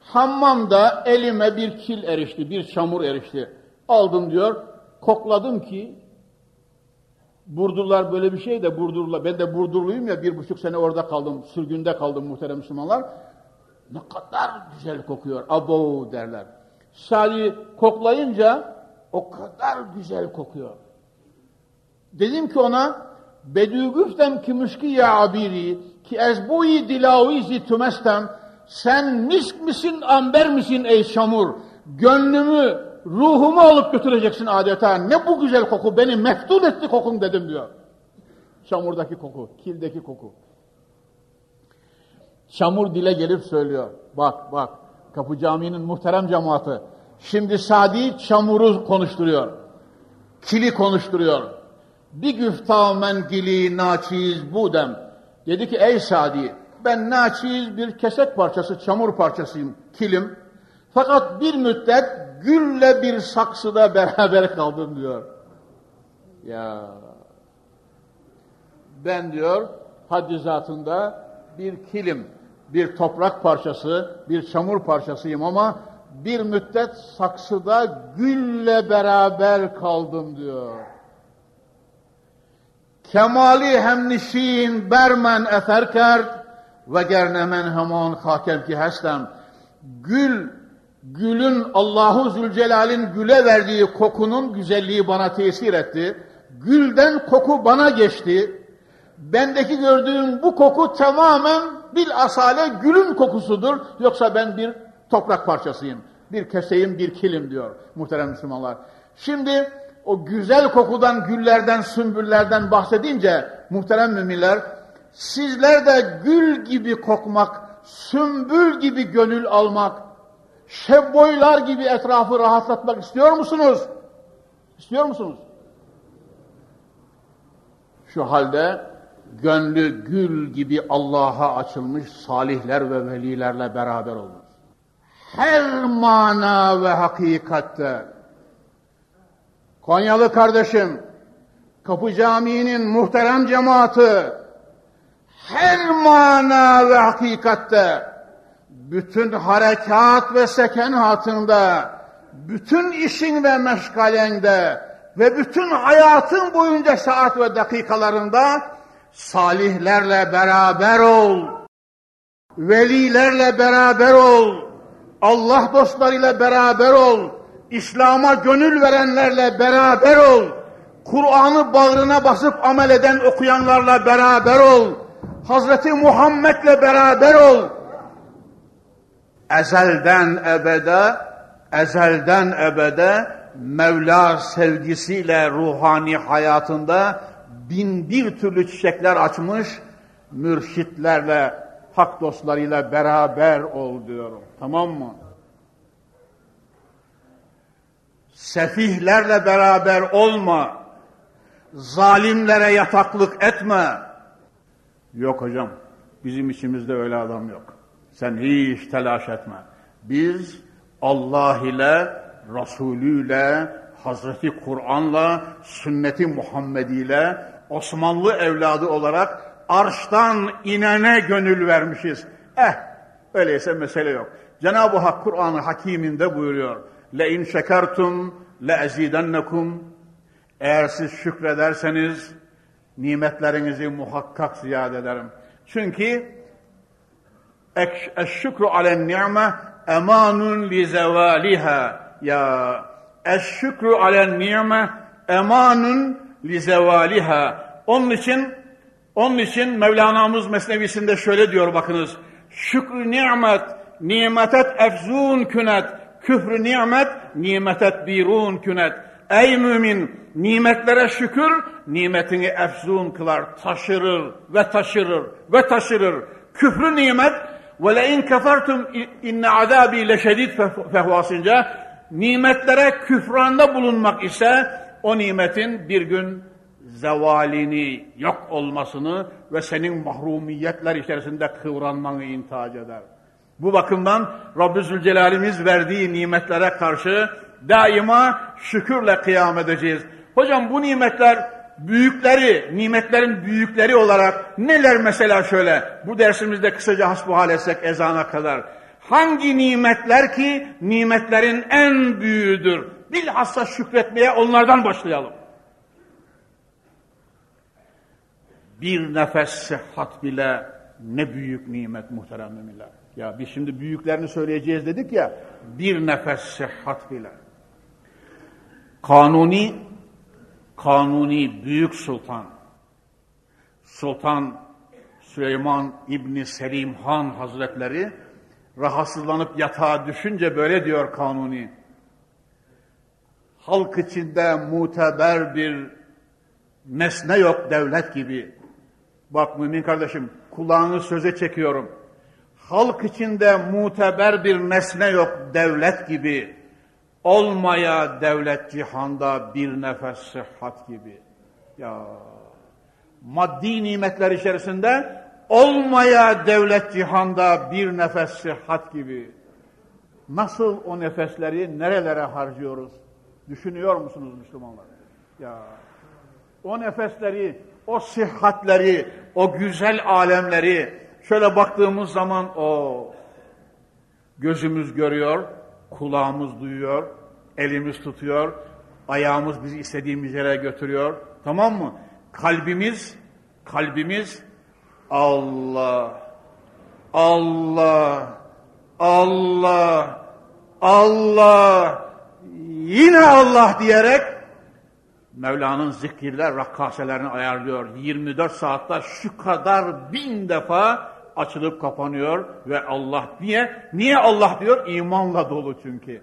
Hammamda elime bir kil erişti, bir çamur erişti. Aldım diyor, kokladım ki, Burdurlar böyle bir şey de Burdurla, ben de Burdurluyum ya bir buçuk sene orada kaldım, sürgünde kaldım muhterem Müslümanlar. Ne kadar güzel kokuyor, abo derler. Salih koklayınca o kadar güzel kokuyor. Dedim ki ona, bedü güftem ki müşki ya abiri ki ezbuyi dilavizi tümestem sen misk misin, amber misin ey çamur? Gönlümü, ruhumu alıp götüreceksin adeta. Ne bu güzel koku, beni meftun etti kokun dedim diyor. Çamurdaki koku, kildeki koku. Çamur dile gelip söylüyor. Bak bak, Kapı Camii'nin muhterem cemaati. Şimdi Sadi çamuru konuşturuyor. Kili konuşturuyor. Bir güftamen gili naçiz budem. Dedi ki ey Sadi, ben naçiz bir kesek parçası, çamur parçasıyım, kilim. Fakat bir müddet gülle bir saksıda beraber kaldım diyor. Ya ben diyor haddi zatında bir kilim, bir toprak parçası, bir çamur parçasıyım ama bir müddet saksıda gülle beraber kaldım diyor. Kemali hemnişin bermen efer kert ve gernemen hemen hakem ki hestem. Gül, gülün Allahu Zülcelal'in güle verdiği kokunun güzelliği bana tesir etti. Gülden koku bana geçti. Bendeki gördüğüm bu koku tamamen bir asale gülün kokusudur. Yoksa ben bir toprak parçasıyım. Bir keseyim, bir kilim diyor muhterem Müslümanlar. Şimdi o güzel kokudan, güllerden, sümbüllerden bahsedince muhterem müminler, sizler de gül gibi kokmak, sümbül gibi gönül almak, şebboylar gibi etrafı rahatlatmak istiyor musunuz? İstiyor musunuz? Şu halde gönlü gül gibi Allah'a açılmış salihler ve velilerle beraber olmuş. Her mana ve hakikatte Konyalı kardeşim, Kapı Camii'nin muhterem cemaati her mana ve hakikatte bütün harekat ve sekenatında bütün işin ve meşgalende ve bütün hayatın boyunca saat ve dakikalarında salihlerle beraber ol. Velilerle beraber ol. Allah dostlarıyla beraber ol. İslam'a gönül verenlerle beraber ol. Kur'an'ı bağrına basıp amel eden okuyanlarla beraber ol. Hazreti Muhammed'le beraber ol. Ezelden ebede, ezelden ebede Mevla sevgisiyle ruhani hayatında bin bir türlü çiçekler açmış, mürşitlerle, hak dostlarıyla beraber ol diyorum. Tamam mı? Sefihlerle beraber olma. Zalimlere yataklık etme. Yok hocam, bizim içimizde öyle adam yok. Sen hiç telaş etme. Biz Allah ile, Resulü ile, Hazreti Kur'an'la, sünneti Muhammedi ile, Osmanlı evladı olarak arştan inene gönül vermişiz. Eh, öyleyse mesele yok. Cenab-ı Hak Kur'an-ı Hakim'inde buyuruyor. Le in şekertum le ezidennekum. Eğer siz şükrederseniz nimetlerinizi muhakkak ziyade ederim. Çünkü eşşükru alen ni'me emanun li zevaliha. Ya eşşükru alen ni'me emanun li zevaliha. Onun için onun için Mevlana'mız Mesnevisinde şöyle diyor bakınız. Şükrü nimet, nimetet efzun künet, küfrü nimet, nimetet birun künet. Ey mümin, nimetlere şükür, nimetini efzun kılar, taşırır ve taşırır ve taşırır. Küfrü nimet, in kefertum inne azabi leşedid fehvasınca, nimetlere küfranda bulunmak ise o nimetin bir gün zevalini, yok olmasını ve senin mahrumiyetler içerisinde kıvranmanı intihac eder. Bu bakımdan Rabbi Zülcelal'imiz verdiği nimetlere karşı daima şükürle kıyam edeceğiz. Hocam bu nimetler büyükleri, nimetlerin büyükleri olarak neler mesela şöyle, bu dersimizde kısaca hasbuhal etsek ezana kadar. Hangi nimetler ki nimetlerin en büyüğüdür? Bilhassa şükretmeye onlardan başlayalım. Bir nefes sıhhat bile ne büyük nimet muhterem müminler. Ya biz şimdi büyüklerini söyleyeceğiz dedik ya, bir nefes sıhhat bile. Kanuni, kanuni büyük sultan, Sultan Süleyman İbni Selim Han Hazretleri, rahatsızlanıp yatağa düşünce böyle diyor Kanuni. Halk içinde muteber bir nesne yok devlet gibi. Bak mümin kardeşim kulağını söze çekiyorum. Halk içinde muteber bir nesne yok devlet gibi. Olmaya devlet cihanda bir nefes sıhhat gibi. Ya maddi nimetler içerisinde olmaya devlet cihanda bir nefes sıhhat gibi. Nasıl o nefesleri nerelere harcıyoruz? Düşünüyor musunuz Müslümanlar? Ya o nefesleri, o sıhhatleri, o güzel alemleri şöyle baktığımız zaman o gözümüz görüyor, kulağımız duyuyor, elimiz tutuyor, ayağımız bizi istediğimiz yere götürüyor. Tamam mı? Kalbimiz, kalbimiz Allah, Allah, Allah, Allah, yine Allah diyerek Mevla'nın zikirler, rakkaselerini ayarlıyor. 24 saatte şu kadar bin defa açılıp kapanıyor ve Allah niye? Niye Allah diyor? İmanla dolu çünkü.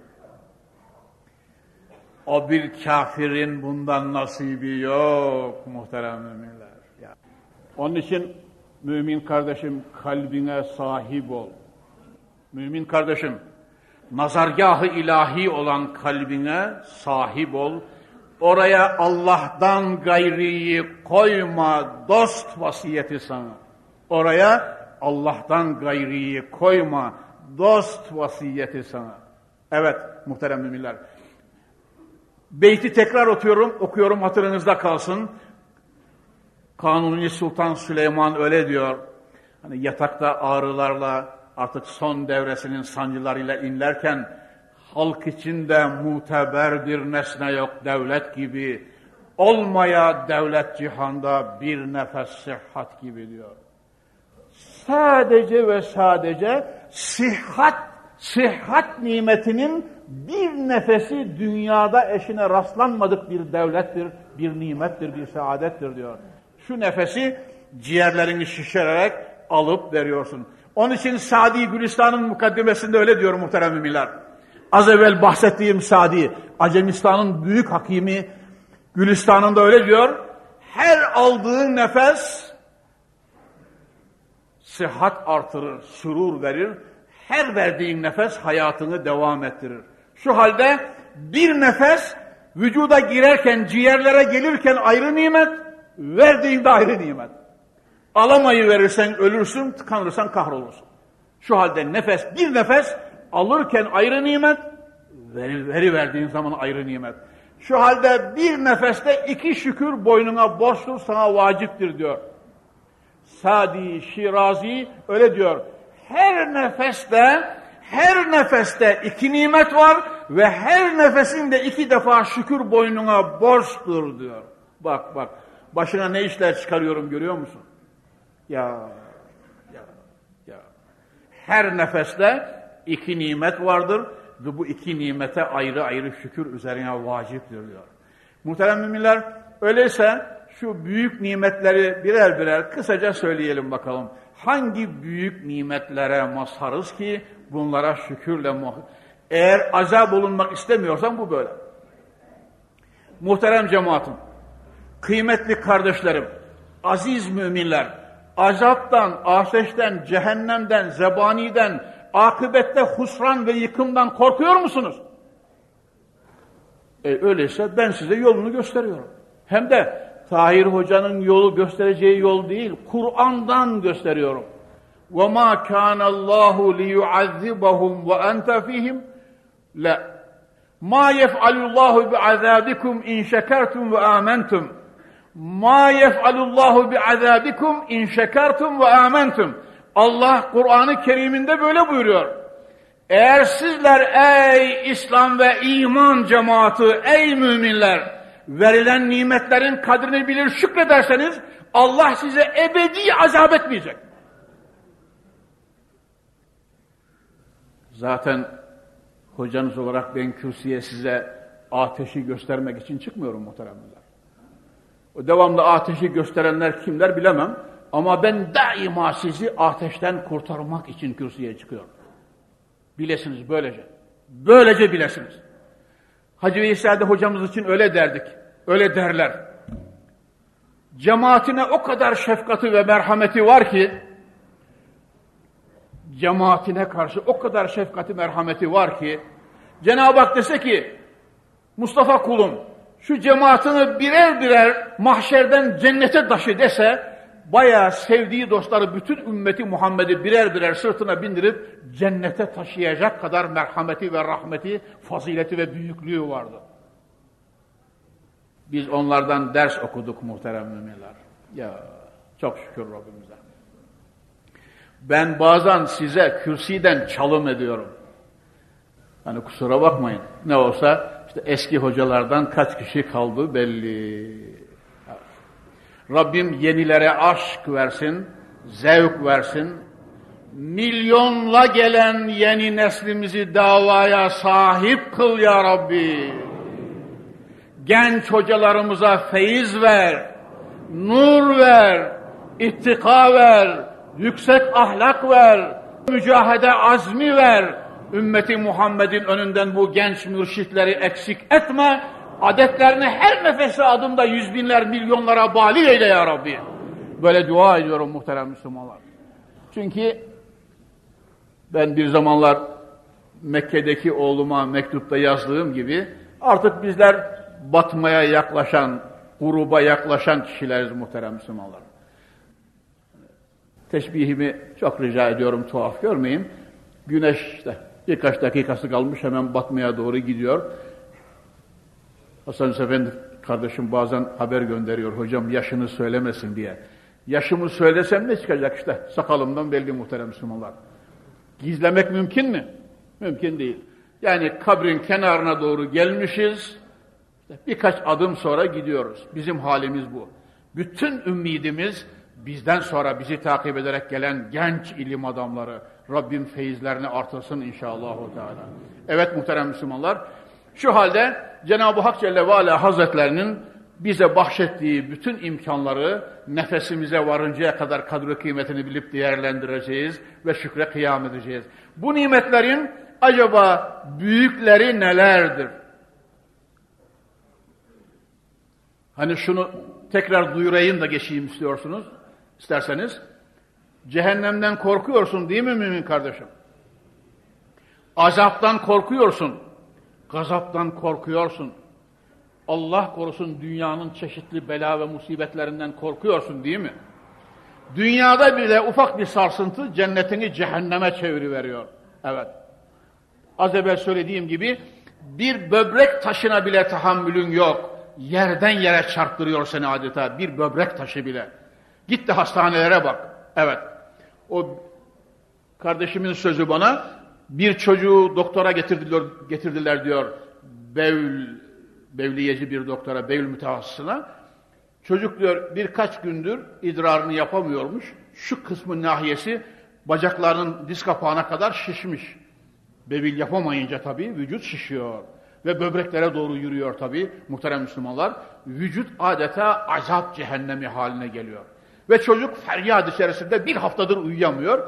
O bir kafirin bundan nasibi yok muhterem müminler. Yani. Onun için mümin kardeşim kalbine sahip ol. Mümin kardeşim nazargahı ilahi olan kalbine sahip ol Oraya Allah'tan gayriyi koyma dost vasiyeti sana. Oraya Allah'tan gayriyi koyma dost vasiyeti sana. Evet muhterem müminler. Beyti tekrar okuyorum, okuyorum hatırınızda kalsın. Kanuni Sultan Süleyman öyle diyor. Hani yatakta ağrılarla artık son devresinin sancılarıyla inlerken halk içinde muteberdir nesne yok devlet gibi. Olmaya devlet cihanda bir nefes sıhhat gibi diyor. Sadece ve sadece sıhhat, sıhhat nimetinin bir nefesi dünyada eşine rastlanmadık bir devlettir, bir nimettir, bir saadettir diyor. Şu nefesi ciğerlerini şişirerek alıp veriyorsun. Onun için Sadi Gülistan'ın mukaddimesinde öyle diyor muhterem müminler. Az evvel bahsettiğim Sadi, Acemistan'ın büyük hakimi Gülistan'ında öyle diyor. Her aldığı nefes sıhhat artırır, sürur verir. Her verdiğin nefes hayatını devam ettirir. Şu halde bir nefes vücuda girerken, ciğerlere gelirken ayrı nimet, verdiğinde ayrı nimet. Alamayı verirsen ölürsün, tıkanırsan kahrolursun. Şu halde nefes, bir nefes alırken ayrı nimet, veri, veri verdiğin zaman ayrı nimet. Şu halde bir nefeste iki şükür boynuna borçtur, sana vaciptir diyor. Sadi Şirazi öyle diyor. Her nefeste, her nefeste iki nimet var ve her nefesinde iki defa şükür boynuna borçtur diyor. Bak bak, başına ne işler çıkarıyorum görüyor musun? Ya, ya, ya. Her nefeste iki nimet vardır ve bu iki nimete ayrı ayrı şükür üzerine vaciptir diyor. Muhterem müminler, öyleyse şu büyük nimetleri birer birer kısaca söyleyelim bakalım. Hangi büyük nimetlere mazharız ki bunlara şükürle eğer azap olunmak istemiyorsan bu böyle. Muhterem cemaatim, kıymetli kardeşlerim, aziz müminler, azaptan, ateşten, cehennemden, zebaniden, akıbette husran ve yıkımdan korkuyor musunuz? E öyleyse ben size yolunu gösteriyorum. Hem de Tahir Hoca'nın yolu göstereceği yol değil, Kur'an'dan gösteriyorum. وَمَا كَانَ اللّٰهُ لِيُعَذِّبَهُمْ وَاَنْتَ فِيهِمْ لَا مَا يَفْعَلُ اللّٰهُ بِعَذَابِكُمْ اِنْ شَكَرْتُمْ وَآمَنْتُمْ مَا يَفْعَلُ اللّٰهُ بِعَذَابِكُمْ اِنْ شَكَرْتُمْ وَآمَنْتُمْ Allah Kur'an-ı Kerim'inde böyle buyuruyor. Eğer sizler ey İslam ve iman cemaati, ey müminler, Verilen nimetlerin kadrini bilir şükrederseniz Allah size ebedi azap etmeyecek. Zaten hocanız olarak ben kürsüye size ateşi göstermek için çıkmıyorum muhteremler. O devamlı ateşi gösterenler kimler bilemem. Ama ben daima sizi ateşten kurtarmak için kürsüye çıkıyorum. Bilesiniz böylece. Böylece bilesiniz. Hacı Veysel'de hocamız için öyle derdik. Öyle derler. Cemaatine o kadar şefkati ve merhameti var ki cemaatine karşı o kadar şefkati merhameti var ki Cenab-ı Hak dese ki Mustafa kulum şu cemaatini birer birer mahşerden cennete taşı dese bayağı sevdiği dostları bütün ümmeti Muhammed'i birer birer sırtına bindirip cennete taşıyacak kadar merhameti ve rahmeti, fazileti ve büyüklüğü vardı. Biz onlardan ders okuduk muhterem müminler. Ya çok şükür Rabbimize. Ben bazen size kürsiden çalım ediyorum. Hani kusura bakmayın. Ne olsa işte eski hocalardan kaç kişi kaldı belli. Rabbim yenilere aşk versin, zevk versin. Milyonla gelen yeni neslimizi davaya sahip kıl ya Rabbi. Genç hocalarımıza feyiz ver, nur ver, ittika ver, yüksek ahlak ver, mücahede azmi ver. Ümmeti Muhammed'in önünden bu genç mürşitleri eksik etme Adetlerini her nefesi adımda yüz binler, milyonlara bali eyle ya Rabbi. Böyle dua ediyorum muhterem Müslümanlar. Çünkü ben bir zamanlar Mekke'deki oğluma mektupta yazdığım gibi artık bizler batmaya yaklaşan, gruba yaklaşan kişileriz muhterem Müslümanlar. Teşbihimi çok rica ediyorum tuhaf görmeyin. Güneş işte birkaç dakikası kalmış hemen batmaya doğru gidiyor. Hasan Efendi kardeşim bazen haber gönderiyor hocam yaşını söylemesin diye. Yaşımı söylesem ne çıkacak işte sakalımdan belli muhterem Müslümanlar. Gizlemek mümkün mü? Mümkün değil. Yani kabrin kenarına doğru gelmişiz. Birkaç adım sonra gidiyoruz. Bizim halimiz bu. Bütün ümidimiz bizden sonra bizi takip ederek gelen genç ilim adamları. Rabbim feyizlerini artırsın inşallah. Teala. Evet muhterem Müslümanlar. Şu halde Cenab-ı Hak Celle ve Ala Hazretlerinin bize bahşettiği bütün imkanları nefesimize varıncaya kadar kadro kıymetini bilip değerlendireceğiz ve şükre kıyam edeceğiz. Bu nimetlerin acaba büyükleri nelerdir? Hani şunu tekrar duyurayım da geçeyim istiyorsunuz, isterseniz. Cehennemden korkuyorsun değil mi mümin kardeşim? Azaptan korkuyorsun, gazaptan korkuyorsun. Allah korusun dünyanın çeşitli bela ve musibetlerinden korkuyorsun değil mi? Dünyada bile ufak bir sarsıntı cennetini cehenneme çeviriveriyor. Evet. Az evvel söylediğim gibi bir böbrek taşına bile tahammülün yok. Yerden yere çarptırıyor seni adeta bir böbrek taşı bile. Git de hastanelere bak. Evet. O kardeşimin sözü bana bir çocuğu doktora getirdiler, getirdiler diyor. Bevl, bevliyeci bir doktora, bevl mütehassısına. Çocuk diyor birkaç gündür idrarını yapamıyormuş. Şu kısmın nahiyesi bacaklarının diz kapağına kadar şişmiş. Bevil yapamayınca tabii vücut şişiyor. Ve böbreklere doğru yürüyor tabii muhterem Müslümanlar. Vücut adeta azap cehennemi haline geliyor. Ve çocuk feryat içerisinde bir haftadır uyuyamıyor.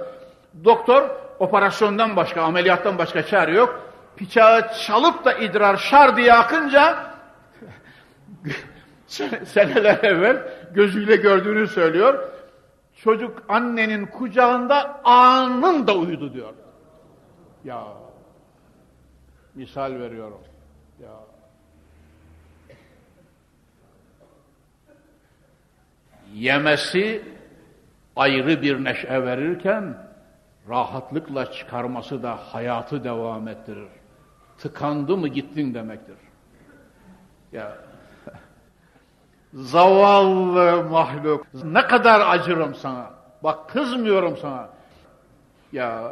Doktor operasyondan başka, ameliyattan başka çare yok. Bıçağı çalıp da idrar şar diye akınca seneler evvel gözüyle gördüğünü söylüyor. Çocuk annenin kucağında anında uyudu diyor. Ya misal veriyorum. Ya yemesi ayrı bir neşe verirken rahatlıkla çıkarması da hayatı devam ettirir. Tıkandı mı gittin demektir. Ya zavallı mahluk ne kadar acırım sana. Bak kızmıyorum sana. Ya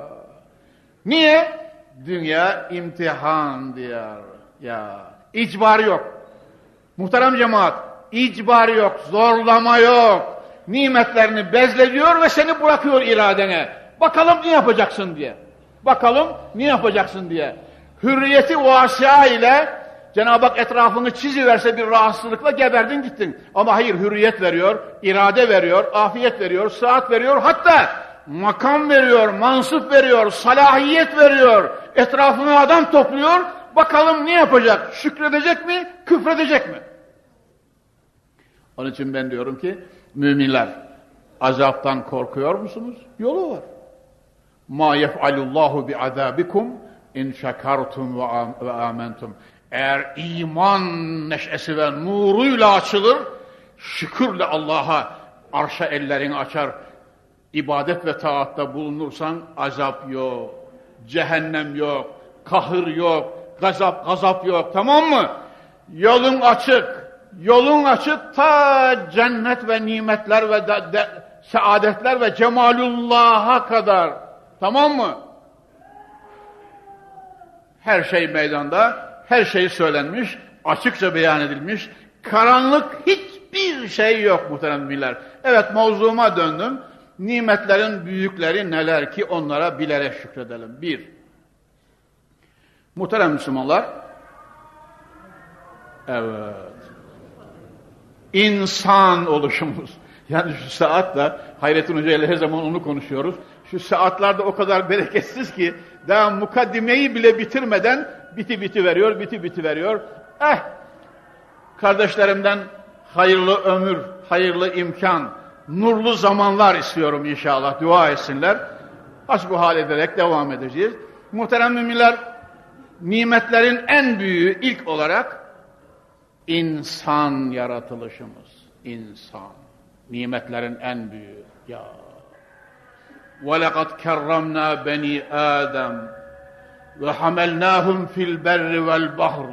niye? Dünya imtihan diyor. Ya icbar yok. Muhterem cemaat, icbar yok, zorlama yok. Nimetlerini bezlediyor ve seni bırakıyor iradene. Bakalım ne yapacaksın diye. Bakalım ne yapacaksın diye. Hürriyeti vasia ile Cenab-ı Hak etrafını çiziverse bir rahatsızlıkla geberdin gittin. Ama hayır hürriyet veriyor, irade veriyor, afiyet veriyor, saat veriyor. Hatta makam veriyor, mansup veriyor, salahiyet veriyor. Etrafına adam topluyor. Bakalım ne yapacak? Şükredecek mi? Küfredecek mi? Onun için ben diyorum ki müminler azaptan korkuyor musunuz? Yolu var. Ma yef'alullahu bi azabikum in şekartum ve amentum. Eğer iman neşesi ve nuruyla açılır, şükürle Allah'a arşa ellerini açar, ibadet ve taatta bulunursan azap yok, cehennem yok, kahır yok, gazap gazap yok tamam mı? Yolun açık, yolun açık ta cennet ve nimetler ve de, de, saadetler ve cemalullah'a kadar tamam mı? Her şey meydanda, her şey söylenmiş, açıkça beyan edilmiş, karanlık hiçbir şey yok muhterem müminler. Evet mevzuma döndüm. Nimetlerin büyükleri neler ki onlara bilerek şükredelim. Bir, muhterem Müslümanlar, evet, insan oluşumuz. Yani şu saatle, Hayrettin Hoca ile her zaman onu konuşuyoruz. Şu saatlarda o kadar bereketsiz ki, daha mukaddimeyi bile bitirmeden biti biti veriyor, biti biti veriyor. Eh, kardeşlerimden hayırlı ömür, hayırlı imkan, nurlu zamanlar istiyorum inşallah. Dua etsinler. Hasbuhal ederek devam edeceğiz. Muhterem müminler, nimetlerin en büyüğü ilk olarak İnsan yaratılışımız. İnsan. Nimetlerin en büyüğü. Ya. وَلَقَدْ كَرَّمْنَا بَنِي آدَمْ وَحَمَلْنَاهُمْ فِي الْبَرِّ وَالْبَحْرِ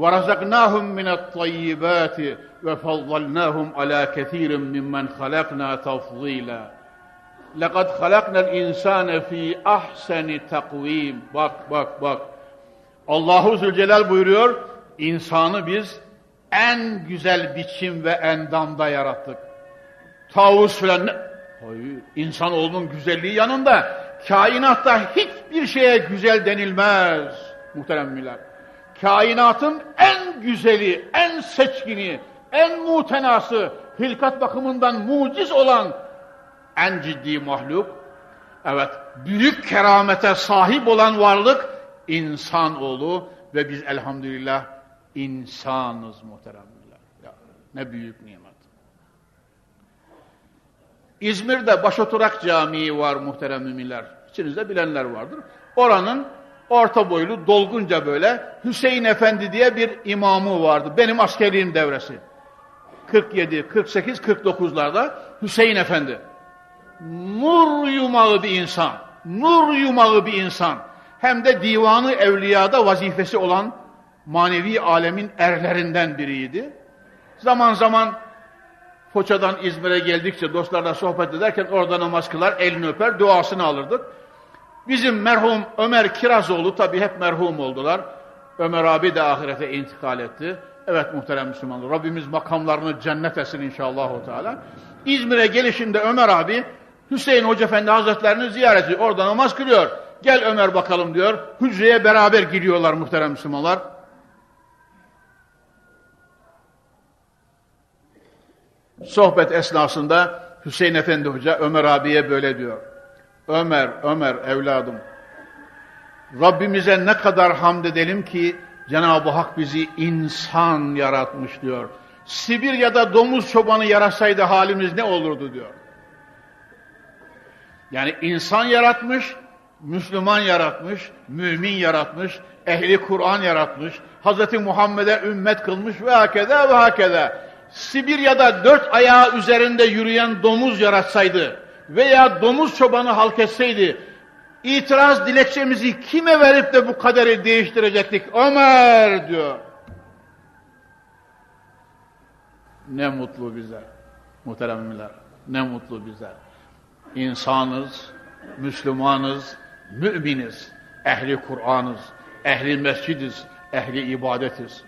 وَرَزَقْنَاهُمْ مِنَ الطَّيِّبَاتِ وَفَضَّلْنَاهُمْ عَلَى كَثِيرٍ مِّمَّنْ خَلَقْنَا تَفْضِيلًا لَقَدْ خَلَقْنَا الْاِنْسَانَ ف۪ي اَحْسَنِ takvim. Bak bak bak. Allahu Zülcelal buyuruyor, insanı biz en güzel biçim ve endamda yarattık. Tavus filan ne? Hayır, insanoğlunun güzelliği yanında kainatta hiçbir şeye güzel denilmez muhterem müller. Kainatın en güzeli, en seçkini, en mutenası, hilkat bakımından muciz olan en ciddi mahluk, evet büyük keramete sahip olan varlık insanoğlu ve biz elhamdülillah insanız muhteremler. Ya, ne büyük nimet. İzmir'de Başoturak Camii var muhterem müminler. İçinizde bilenler vardır. Oranın orta boylu, dolgunca böyle Hüseyin Efendi diye bir imamı vardı. Benim askerliğim devresi. 47, 48, 49'larda Hüseyin Efendi. Nur yumağı bir insan. Nur yumağı bir insan. Hem de divanı evliyada vazifesi olan manevi alemin erlerinden biriydi. Zaman zaman Foça'dan İzmir'e geldikçe dostlarla sohbet ederken orada namaz kılar, elini öper, duasını alırdık. Bizim merhum Ömer Kirazoğlu tabi hep merhum oldular. Ömer abi de ahirete intikal etti. Evet muhterem Müslümanlar, Rabbimiz makamlarını cennet etsin inşallah. İzmir'e gelişinde Ömer abi Hüseyin Hoca Efendi Hazretlerini ziyaret ediyor. Orada namaz kılıyor. Gel Ömer bakalım diyor. Hücreye beraber gidiyorlar muhterem Müslümanlar. Sohbet esnasında Hüseyin Efendi Hoca Ömer abiye böyle diyor. Ömer, Ömer evladım. Rabbimize ne kadar hamd edelim ki Cenab-ı Hak bizi insan yaratmış diyor. Sibirya'da domuz çobanı yarasaydı halimiz ne olurdu diyor. Yani insan yaratmış, Müslüman yaratmış, mümin yaratmış, ehli Kur'an yaratmış, Hz. Muhammed'e ümmet kılmış ve hakeda ve hakeda. Sibirya'da dört ayağı üzerinde yürüyen domuz yaratsaydı veya domuz çobanı halk etseydi, itiraz dilekçemizi kime verip de bu kaderi değiştirecektik? Ömer diyor. Ne mutlu bize, muhteremler, ne mutlu bize. İnsanız, Müslümanız, müminiz, ehli Kur'an'ız, ehli mescidiz, ehli ibadetiz.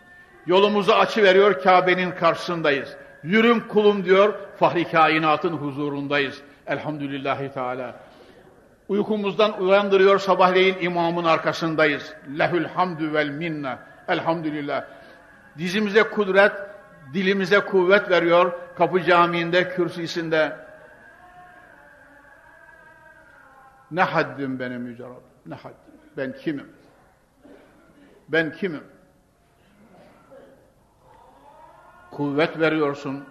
Yolumuzu açı veriyor, Kabe'nin karşısındayız. Yürüm kulum diyor, fahri kainatın huzurundayız. Elhamdülillahi Teala. Uykumuzdan uyandırıyor, sabahleyin imamın arkasındayız. Lehül hamdü vel minne. Elhamdülillah. Dizimize kudret, dilimize kuvvet veriyor. Kapı Camii'nde, kürsüsünde. Ne haddim benim yüce Rabbim, ne haddim. Ben kimim? Ben kimim? kuvvet veriyorsun,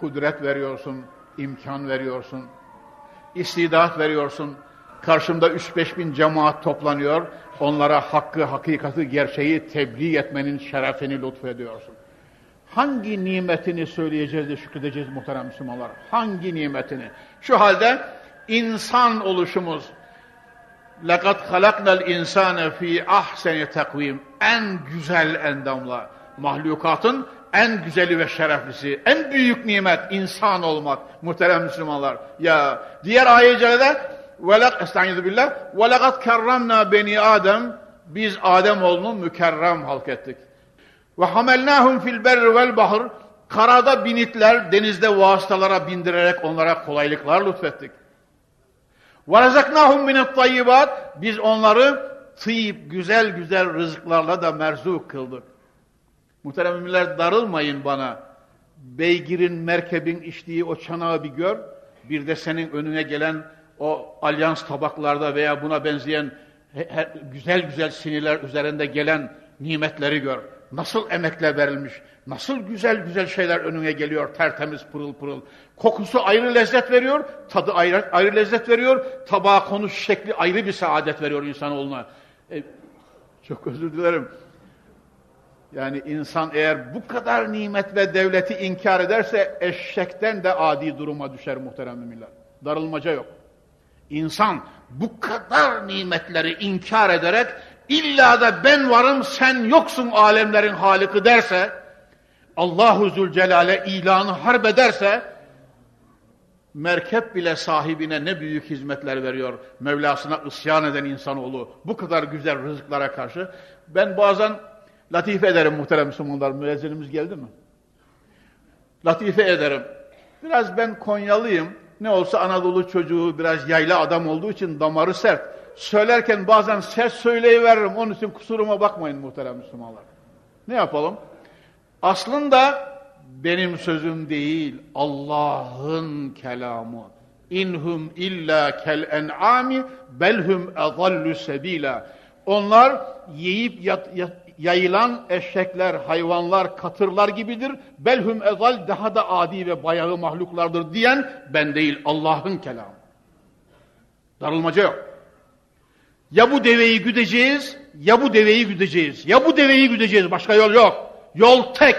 kudret veriyorsun, imkan veriyorsun, istidat veriyorsun. Karşımda üç beş bin cemaat toplanıyor, onlara hakkı, hakikati, gerçeği tebliğ etmenin şerefini lütfediyorsun. Hangi nimetini söyleyeceğiz de şükredeceğiz muhterem Müslümanlar? Hangi nimetini? Şu halde insan oluşumuz, لَقَدْ خَلَقْنَا الْاِنْسَانَ ف۪ي ahseni takvim En güzel endamla mahlukatın en güzeli ve şereflisi, en büyük nimet insan olmak muhterem Müslümanlar. Ya diğer ayet-i celede velak estaizu billah velakat kerramna beni Adem biz Adem oğlunu mükerrem halk ettik. Ve hamelnahum fil berri vel bahr karada binitler denizde vasıtalara bindirerek onlara kolaylıklar lütfettik. Rezaknahum minet tayyibat biz onları tıyip güzel güzel rızıklarla da merzuk kıldık. Muhterem müminler darılmayın bana. Beygirin, merkebin içtiği o çanağı bir gör. Bir de senin önüne gelen o alyans tabaklarda veya buna benzeyen güzel güzel sinirler üzerinde gelen nimetleri gör. Nasıl emekle verilmiş, nasıl güzel güzel şeyler önüne geliyor, tertemiz pırıl pırıl. Kokusu ayrı lezzet veriyor, tadı ayrı, ayrı lezzet veriyor, tabağa konuş şekli ayrı bir saadet veriyor insanoğluna. E, çok özür dilerim. Yani insan eğer bu kadar nimet ve devleti inkar ederse eşekten de adi duruma düşer muhterem müminler. Darılmaca yok. İnsan bu kadar nimetleri inkar ederek illa da ben varım sen yoksun alemlerin haliki derse Allahu Zülcelal'e ilanı harp ederse merkep bile sahibine ne büyük hizmetler veriyor. Mevlasına isyan eden insanoğlu bu kadar güzel rızıklara karşı. Ben bazen latife ederim muhterem Müslümanlar. Müezzinimiz geldi mi? Latife ederim. Biraz ben Konyalıyım. Ne olsa Anadolu çocuğu biraz yayla adam olduğu için damarı sert. Söylerken bazen sert söyleyiveririm. Onun için kusuruma bakmayın muhterem Müslümanlar. Ne yapalım? Aslında benim sözüm değil, Allah'ın kelamı. İnhum illa kel en'ami belhum ezallu sebila. Onlar yiyip yat, yat, yayılan eşekler, hayvanlar, katırlar gibidir. Belhum ezal daha da adi ve bayağı mahluklardır diyen ben değil, Allah'ın kelamı. Darılmaca yok. Ya bu deveyi güdeceğiz, ya bu deveyi güdeceğiz. Ya bu deveyi güdeceğiz, başka yol yok. Yol tek.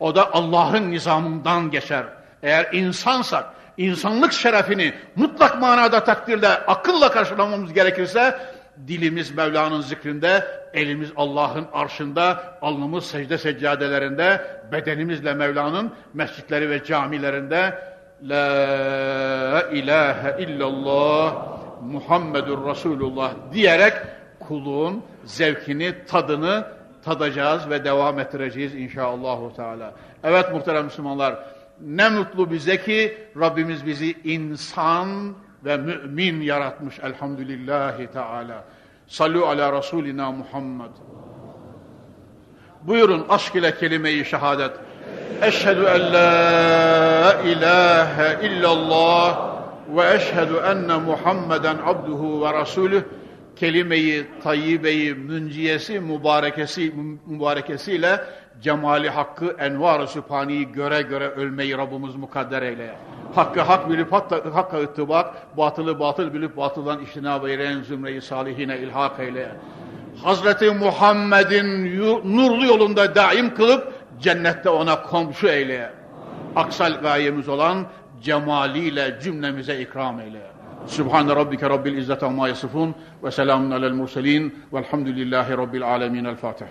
O da Allah'ın nizamından geçer. Eğer insansak, insanlık şerefini mutlak manada takdirde, akılla karşılamamız gerekirse, dilimiz Mevla'nın zikrinde, elimiz Allah'ın arşında, alnımız secde seccadelerinde, bedenimizle Mevla'nın mescitleri ve camilerinde, La ilahe illallah Muhammedur Resulullah diyerek kulluğun zevkini, tadını tadacağız ve devam ettireceğiz inşallahü teala. Evet muhterem Müslümanlar, ne mutlu bize ki Rabbimiz bizi insan ve mümin yaratmış elhamdülillahi teala. Sallu ala Resulina Muhammed. Buyurun aşk ile kelime-i şehadet. Eşhedü en la ilahe illallah ve eşhedü enne Muhammeden abduhu ve rasulüh kelime-i tayyibeyi münciyesi mübarekesi mübarekesiyle cemali hakkı envar-ı sübhaniyi göre göre ölmeyi Rabbimiz mukadder eyle. Hakkı hak bilip hatta, hakka ıttibak, batılı batıl bilip batıldan iştinab eyleyen zümreyi salihine ilhak eyle. Hazreti Muhammed'in nurlu yolunda daim kılıp cennette ona komşu eyle. Aksal gayemiz olan cemaliyle cümlemize ikram eyle. سبحان ربك رب العزة وما يصفون وسلام على المرسلين والحمد لله رب العالمين الفاتح